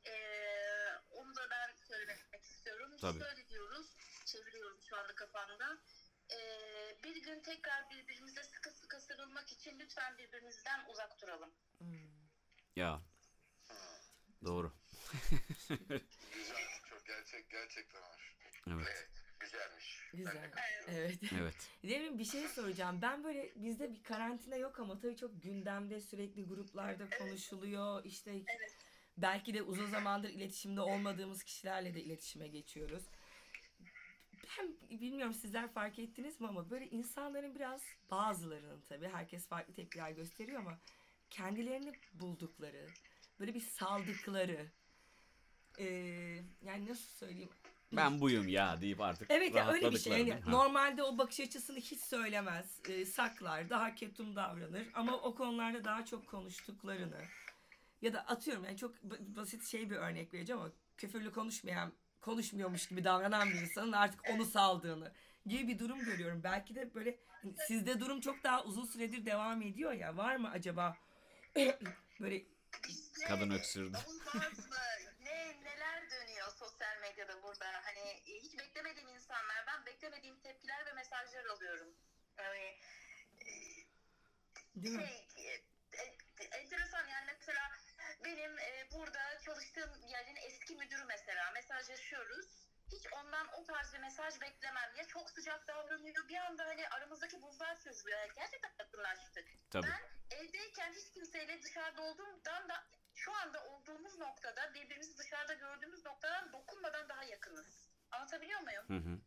Speaker 3: Ee, onu da ben söylemek istiyorum.
Speaker 1: Tabii.
Speaker 3: Şöyle diyoruz. Çeviriyorum şu anda kafamda. Ee, bir gün tekrar birbirimize sıkı sıkı sarılmak için lütfen birbirimizden uzak duralım.
Speaker 2: hmm.
Speaker 1: Ya. Doğru.
Speaker 5: Güzel, çok gerçek gerçekten hoş.
Speaker 1: Evet.
Speaker 4: Evet, güzelmiş.
Speaker 2: Güzel. Evet.
Speaker 1: Evet.
Speaker 2: Demin bir şey soracağım. Ben böyle bizde bir karantina yok ama tabii çok gündemde sürekli gruplarda konuşuluyor. İşte
Speaker 3: Evet.
Speaker 2: belki de uzun zamandır iletişimde olmadığımız kişilerle de iletişime geçiyoruz. Ben bilmiyorum sizler fark ettiniz mi ama böyle insanların biraz bazılarının tabii herkes farklı tepkiler gösteriyor ama kendilerini buldukları, böyle bir saldıkları eee, yani nasıl söyleyeyim
Speaker 1: Ben buyum ya deyip artık
Speaker 2: Evet ya öyle bir şey. Yani.
Speaker 1: Ha.
Speaker 2: normalde o bakış açısını hiç söylemez, e, saklar, daha ketum davranır ama o konularda daha çok konuştuklarını ya da atıyorum yani çok ba- basit şey bir örnek vereceğim ama küfürlü konuşmayan, konuşmuyormuş gibi davranan bir insanın artık onu saldığını gibi bir durum görüyorum. Belki de böyle hani sizde durum çok daha uzun süredir devam ediyor ya. Var mı acaba böyle
Speaker 3: Bizde
Speaker 1: Kadın öksürdü.
Speaker 3: Olmaz mı? Ne, neler dönüyor sosyal medyada burada? Hani e, hiç beklemediğim insanlardan beklemediğim tepkiler ve mesajlar alıyorum. Yani, e,
Speaker 2: değil mi?
Speaker 3: şey, e, e, enteresan yani mesela benim e, burada çalıştığım mesela mesajlaşıyoruz. Hiç ondan o tarz bir mesaj beklemem. Ya çok sıcak davranıyor bir anda hani aramızdaki buzlar çözülüyor. Yani gerçekten yakınlaştık.
Speaker 1: Tabii.
Speaker 3: Ben evdeyken hiç kimseyle dışarıda olduğumdan da şu anda olduğumuz noktada birbirimizi dışarıda gördüğümüz noktadan dokunmadan daha yakınız. Anlatabiliyor muyum?
Speaker 1: Hı hı.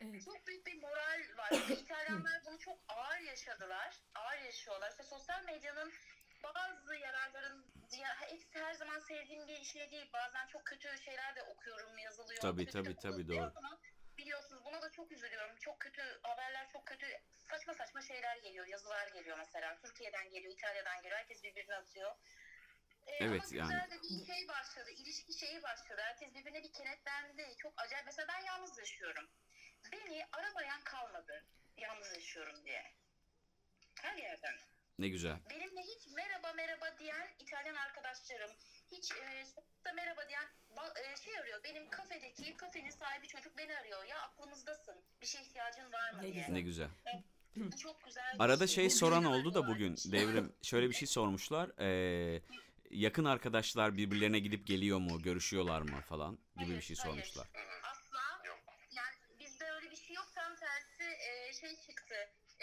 Speaker 2: Evet.
Speaker 3: Çok büyük bir moral var. İtalyanlar bunu çok ağır yaşadılar. Ağır yaşıyorlar. İşte sosyal medyanın bazı yararların ya hepsi her zaman sevdiğim bir şey değil. Bazen çok kötü şeyler de okuyorum, yazılıyor.
Speaker 1: Tabii,
Speaker 3: Kötü
Speaker 1: tabii, tabii, doğru.
Speaker 3: Ama biliyorsunuz buna da çok üzülüyorum. Çok kötü haberler, çok kötü saçma saçma şeyler geliyor. Yazılar geliyor mesela. Türkiye'den geliyor, İtalya'dan geliyor. Herkes birbirine atıyor. Ee,
Speaker 1: Evet,
Speaker 3: ama
Speaker 1: yani.
Speaker 3: güzel de bir şey başladı. ilişki şeyi başladı. Herkes birbirine bir kenetlendi. Çok acayip. Mesela ben yalnız yaşıyorum. Beni aramayan kalmadı. Yalnız yaşıyorum diye. Her yerden.
Speaker 1: Ne güzel.
Speaker 3: Benimle hiç merhaba merhaba diyen İtalyan arkadaşlarım, hiç e, sokakta merhaba diyen ba- e, şey arıyor. Benim kafedeki, kafenin sahibi çocuk beni arıyor. Ya aklımızdasın. Bir şey ihtiyacın var mı
Speaker 2: Ne
Speaker 3: diye.
Speaker 2: güzel.
Speaker 1: Ne güzel.
Speaker 3: Bu çok güzel. bir
Speaker 1: Arada şey
Speaker 3: Bu
Speaker 1: soran oldu da bugün
Speaker 3: bir şey.
Speaker 1: devrim şöyle bir şey sormuşlar. Ee, yakın arkadaşlar birbirlerine gidip geliyor mu, görüşüyorlar mı falan gibi bir
Speaker 3: Hayır,
Speaker 1: şey
Speaker 3: hayır.
Speaker 1: sormuşlar.
Speaker 3: Asla.
Speaker 4: Yok.
Speaker 3: Yani bizde öyle bir şey yok. Tam tersi e, şey çıktı.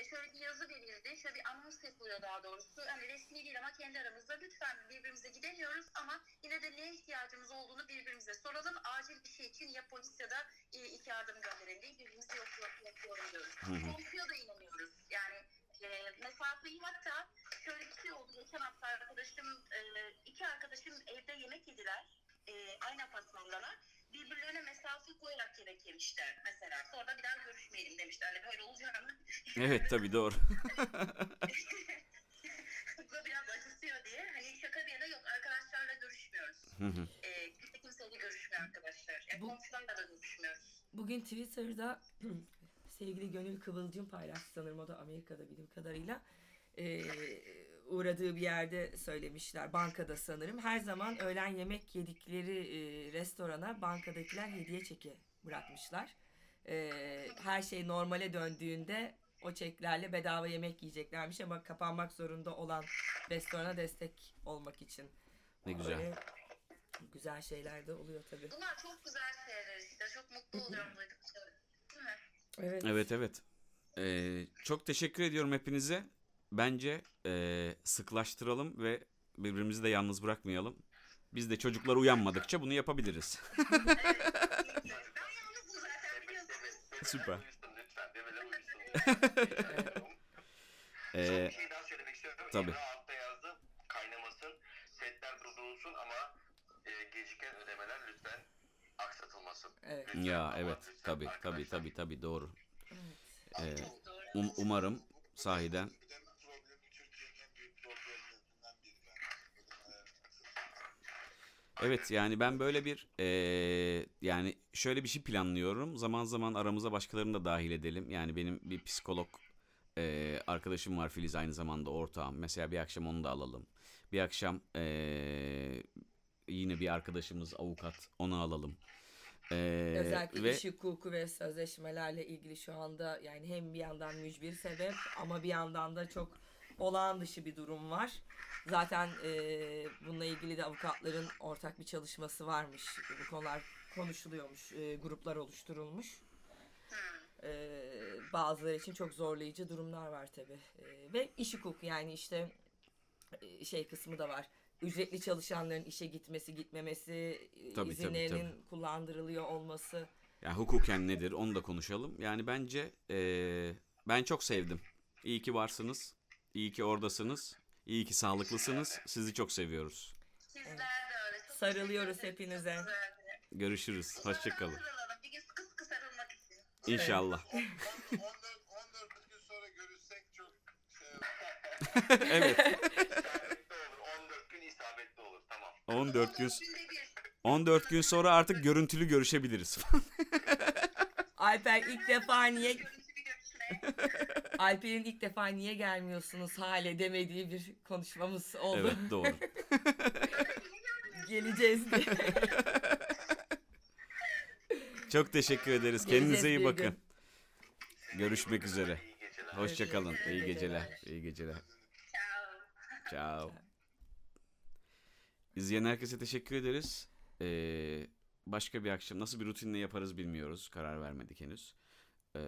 Speaker 3: Şöyle bir yazı verildi. Şöyle bir anons yapılıyor daha doğrusu. Hani resmi değil ama kendi aramızda lütfen birbirimize gidemiyoruz ama yine de neye ihtiyacımız olduğunu birbirimize soralım. Acil bir şey için ya polis ya da e, iki yardım gönderelim birbirimizi yok- yapıyorum diyoruz. Komşuya da inanıyoruz. Yani e, mesafeyi hatta şöyle bir şey oldu. Geçen hafta arkadaşım, e, iki arkadaşım evde yemek yediler. E, aynı apartmandalar. Birbirlerine mesafe koyarak yemek yemişler mesela. Sonra bir daha görüşmeyelim demişler. Hani böyle olacağını.
Speaker 1: Evet tabii doğru.
Speaker 3: Bu da biraz acıtıyor diye. Hani şaka bir yana yok. Arkadaşlarla görüşmüyoruz.
Speaker 1: Hı hı.
Speaker 3: E, kimse kimseyle görüşmüyor arkadaşlar. Yani
Speaker 2: Bu-
Speaker 3: komşularla da görüşmüyoruz.
Speaker 2: Bugün Twitter'da sevgili Gönül Kıvılcım paylaştı sanırım o da Amerika'da bildiğim kadarıyla. Ee, uğradığı bir yerde söylemişler. Bankada sanırım. Her zaman öğlen yemek yedikleri e, restorana bankadakiler hediye çeki bırakmışlar. E, her şey normale döndüğünde o çeklerle bedava yemek yiyeceklermiş ama kapanmak zorunda olan restorana destek olmak için.
Speaker 1: Ne güzel.
Speaker 2: Böyle güzel şeyler de oluyor tabii.
Speaker 3: Bunlar çok güzel şeyler işte. Çok mutlu oluyorum duydukça. Değil mi?
Speaker 2: Evet.
Speaker 1: Evet evet. Ee, çok teşekkür ediyorum hepinize. Bence ee, sıklaştıralım ve birbirimizi de yalnız bırakmayalım. Biz de çocuklar uyanmadıkça bunu yapabiliriz. Süper. Ee, tabii.
Speaker 4: Emrah altta yazdı. Kaynamasın. Setler durdurulsun ama e, geciken ödemeler lütfen aksatılmasın.
Speaker 2: Evet.
Speaker 4: Lütfen
Speaker 1: ya evet tabii tabii tabii tabii doğru. Ee,
Speaker 3: Çok doğru.
Speaker 1: um- umarım sahiden Evet yani ben böyle bir eee, yani şöyle bir şey planlıyorum. Zaman zaman aramıza başkalarını da dahil edelim. Yani benim bir psikolog eee, arkadaşım var Filiz aynı zamanda ortağım. Mesela bir akşam onu da alalım. Bir akşam eee, yine bir arkadaşımız avukat onu alalım. Eee,
Speaker 2: Özellikle
Speaker 1: ve
Speaker 2: iş hukuku ve sözleşmelerle ilgili şu anda yani hem bir yandan mücbir sebep ama bir yandan da çok olağan dışı bir durum var. Zaten e, bununla ilgili de avukatların ortak bir çalışması varmış. Bu konular konuşuluyormuş, e, gruplar oluşturulmuş. E, bazıları için çok zorlayıcı durumlar var tabi. ve iş hukuku yani işte e, şey kısmı da var. Ücretli çalışanların işe gitmesi, gitmemesi, e,
Speaker 1: Tabii, tabii,
Speaker 2: izinlerinin kullandırılıyor olması.
Speaker 1: yani hukuken nedir onu da konuşalım. Yani bence eee, ben çok sevdim. İyi ki varsınız. İyi ki oradasınız. İyi ki sağlıklısınız. Sizi çok seviyoruz.
Speaker 3: Sizler de öyle. Çok
Speaker 2: Sarılıyoruz
Speaker 3: teşekkür
Speaker 2: hepinize.
Speaker 3: Çok güzeldi.
Speaker 1: Görüşürüz. Hoşçakalın.
Speaker 3: Sarılalım. Bir gün sıkı sıkı sarılmak için.
Speaker 1: İnşallah.
Speaker 5: 14, 14 gün sonra görüşsek çok şey
Speaker 1: evet.
Speaker 4: İsabetli olur. 14 gün isabetli olur. Tamam.
Speaker 1: 14 gün
Speaker 3: günde bir.
Speaker 1: 14 gün sonra artık görüntülü görüşebiliriz.
Speaker 2: Alper ilk defa niye
Speaker 3: Görüntülü görüşme.
Speaker 2: Alper'in ilk defa niye gelmiyorsunuz hale demediği bir konuşmamız oldu.
Speaker 1: evet doğru.
Speaker 2: Geleceğiz diye.
Speaker 1: Çok teşekkür ederiz.
Speaker 2: Geleceğiz
Speaker 1: Kendinize iyi bakın.
Speaker 2: gün.
Speaker 1: Görüşmek üzere. Hoşçakalın.
Speaker 2: Evet,
Speaker 1: İyi geceler. İyi geceler.
Speaker 3: Ciao.
Speaker 1: Ciao. İzleyen herkese teşekkür ederiz. Ee, başka bir akşam nasıl bir rutinle yaparız bilmiyoruz. Karar vermedik henüz. Ee,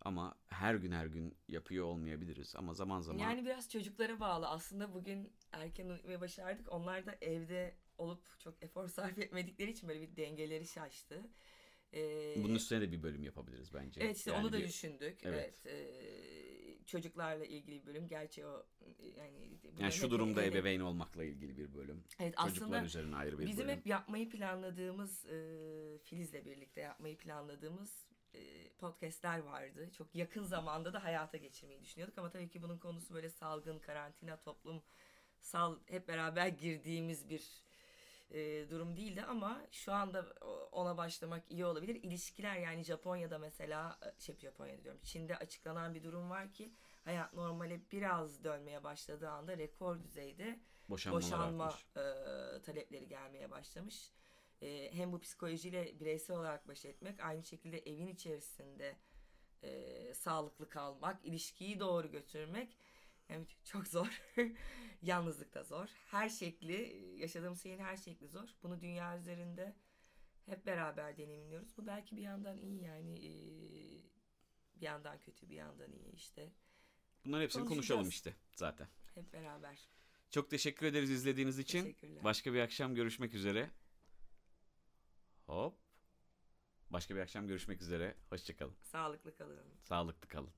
Speaker 1: ama her gün her gün yapıyor olmayabiliriz. Ama zaman zaman
Speaker 2: Yani biraz çocuklara bağlı. Aslında bugün erken uyumayı başardık. Onlar da evde olup çok efor sarf etmedikleri için böyle bir dengeleri şaştı. Ee,
Speaker 1: bunun üstüne de bir bölüm yapabiliriz bence.
Speaker 2: Evet işte
Speaker 1: Yani
Speaker 2: onu da
Speaker 1: bir-
Speaker 2: düşündük.
Speaker 1: Evet.
Speaker 2: Evet. ee, çocuklarla ilgili bir bölüm. Gerçi o yani
Speaker 1: Yani şu durumda
Speaker 2: hep-
Speaker 1: ebeveyn olmakla ilgili bir bölüm.
Speaker 2: Evet
Speaker 1: Çocuklar üzerine ayrı bir
Speaker 2: Bizim
Speaker 1: bölüm.
Speaker 2: hep yapmayı planladığımız, e, Filiz'le birlikte yapmayı planladığımız e, podcastler vardı. Çok yakın zamanda da hayata geçirmeyi düşünüyorduk ama tabii ki bunun konusu böyle salgın, karantina, toplumsal hep beraber girdiğimiz bir e, durum değildi ama şu anda ona başlamak iyi olabilir. İlişkiler yani Japonya'da mesela, e, şey Japonya diyorum, Çin'de açıklanan bir durum var ki hayat normale biraz dönmeye başladığı anda rekor düzeyde
Speaker 1: Boşanmalar
Speaker 2: boşanma
Speaker 1: artmış.
Speaker 2: e, talepleri gelmeye başlamış. E, hem bu psikolojiyle bireysel olarak baş etmek, aynı şekilde evin içerisinde e, sağlıklı kalmak, ilişkiyi doğru götürmek yani çok zor. Yalnızlık da zor. Her şekli, yaşadığımız şeyin her şekli zor. Bunu dünya üzerinde hep beraber deneyimliyoruz. Bu belki bir yandan iyi yani e, bir yandan kötü bir yandan iyi işte.
Speaker 1: Bunların hepsini konuşalım işte zaten.
Speaker 2: Hep beraber.
Speaker 1: Çok teşekkür ederiz izlediğiniz için. Başka bir akşam görüşmek üzere. Hop. Başka bir akşam görüşmek üzere. Hoşçakalın.
Speaker 2: Sağlıklı kalın.
Speaker 1: Sağlıklı kalın.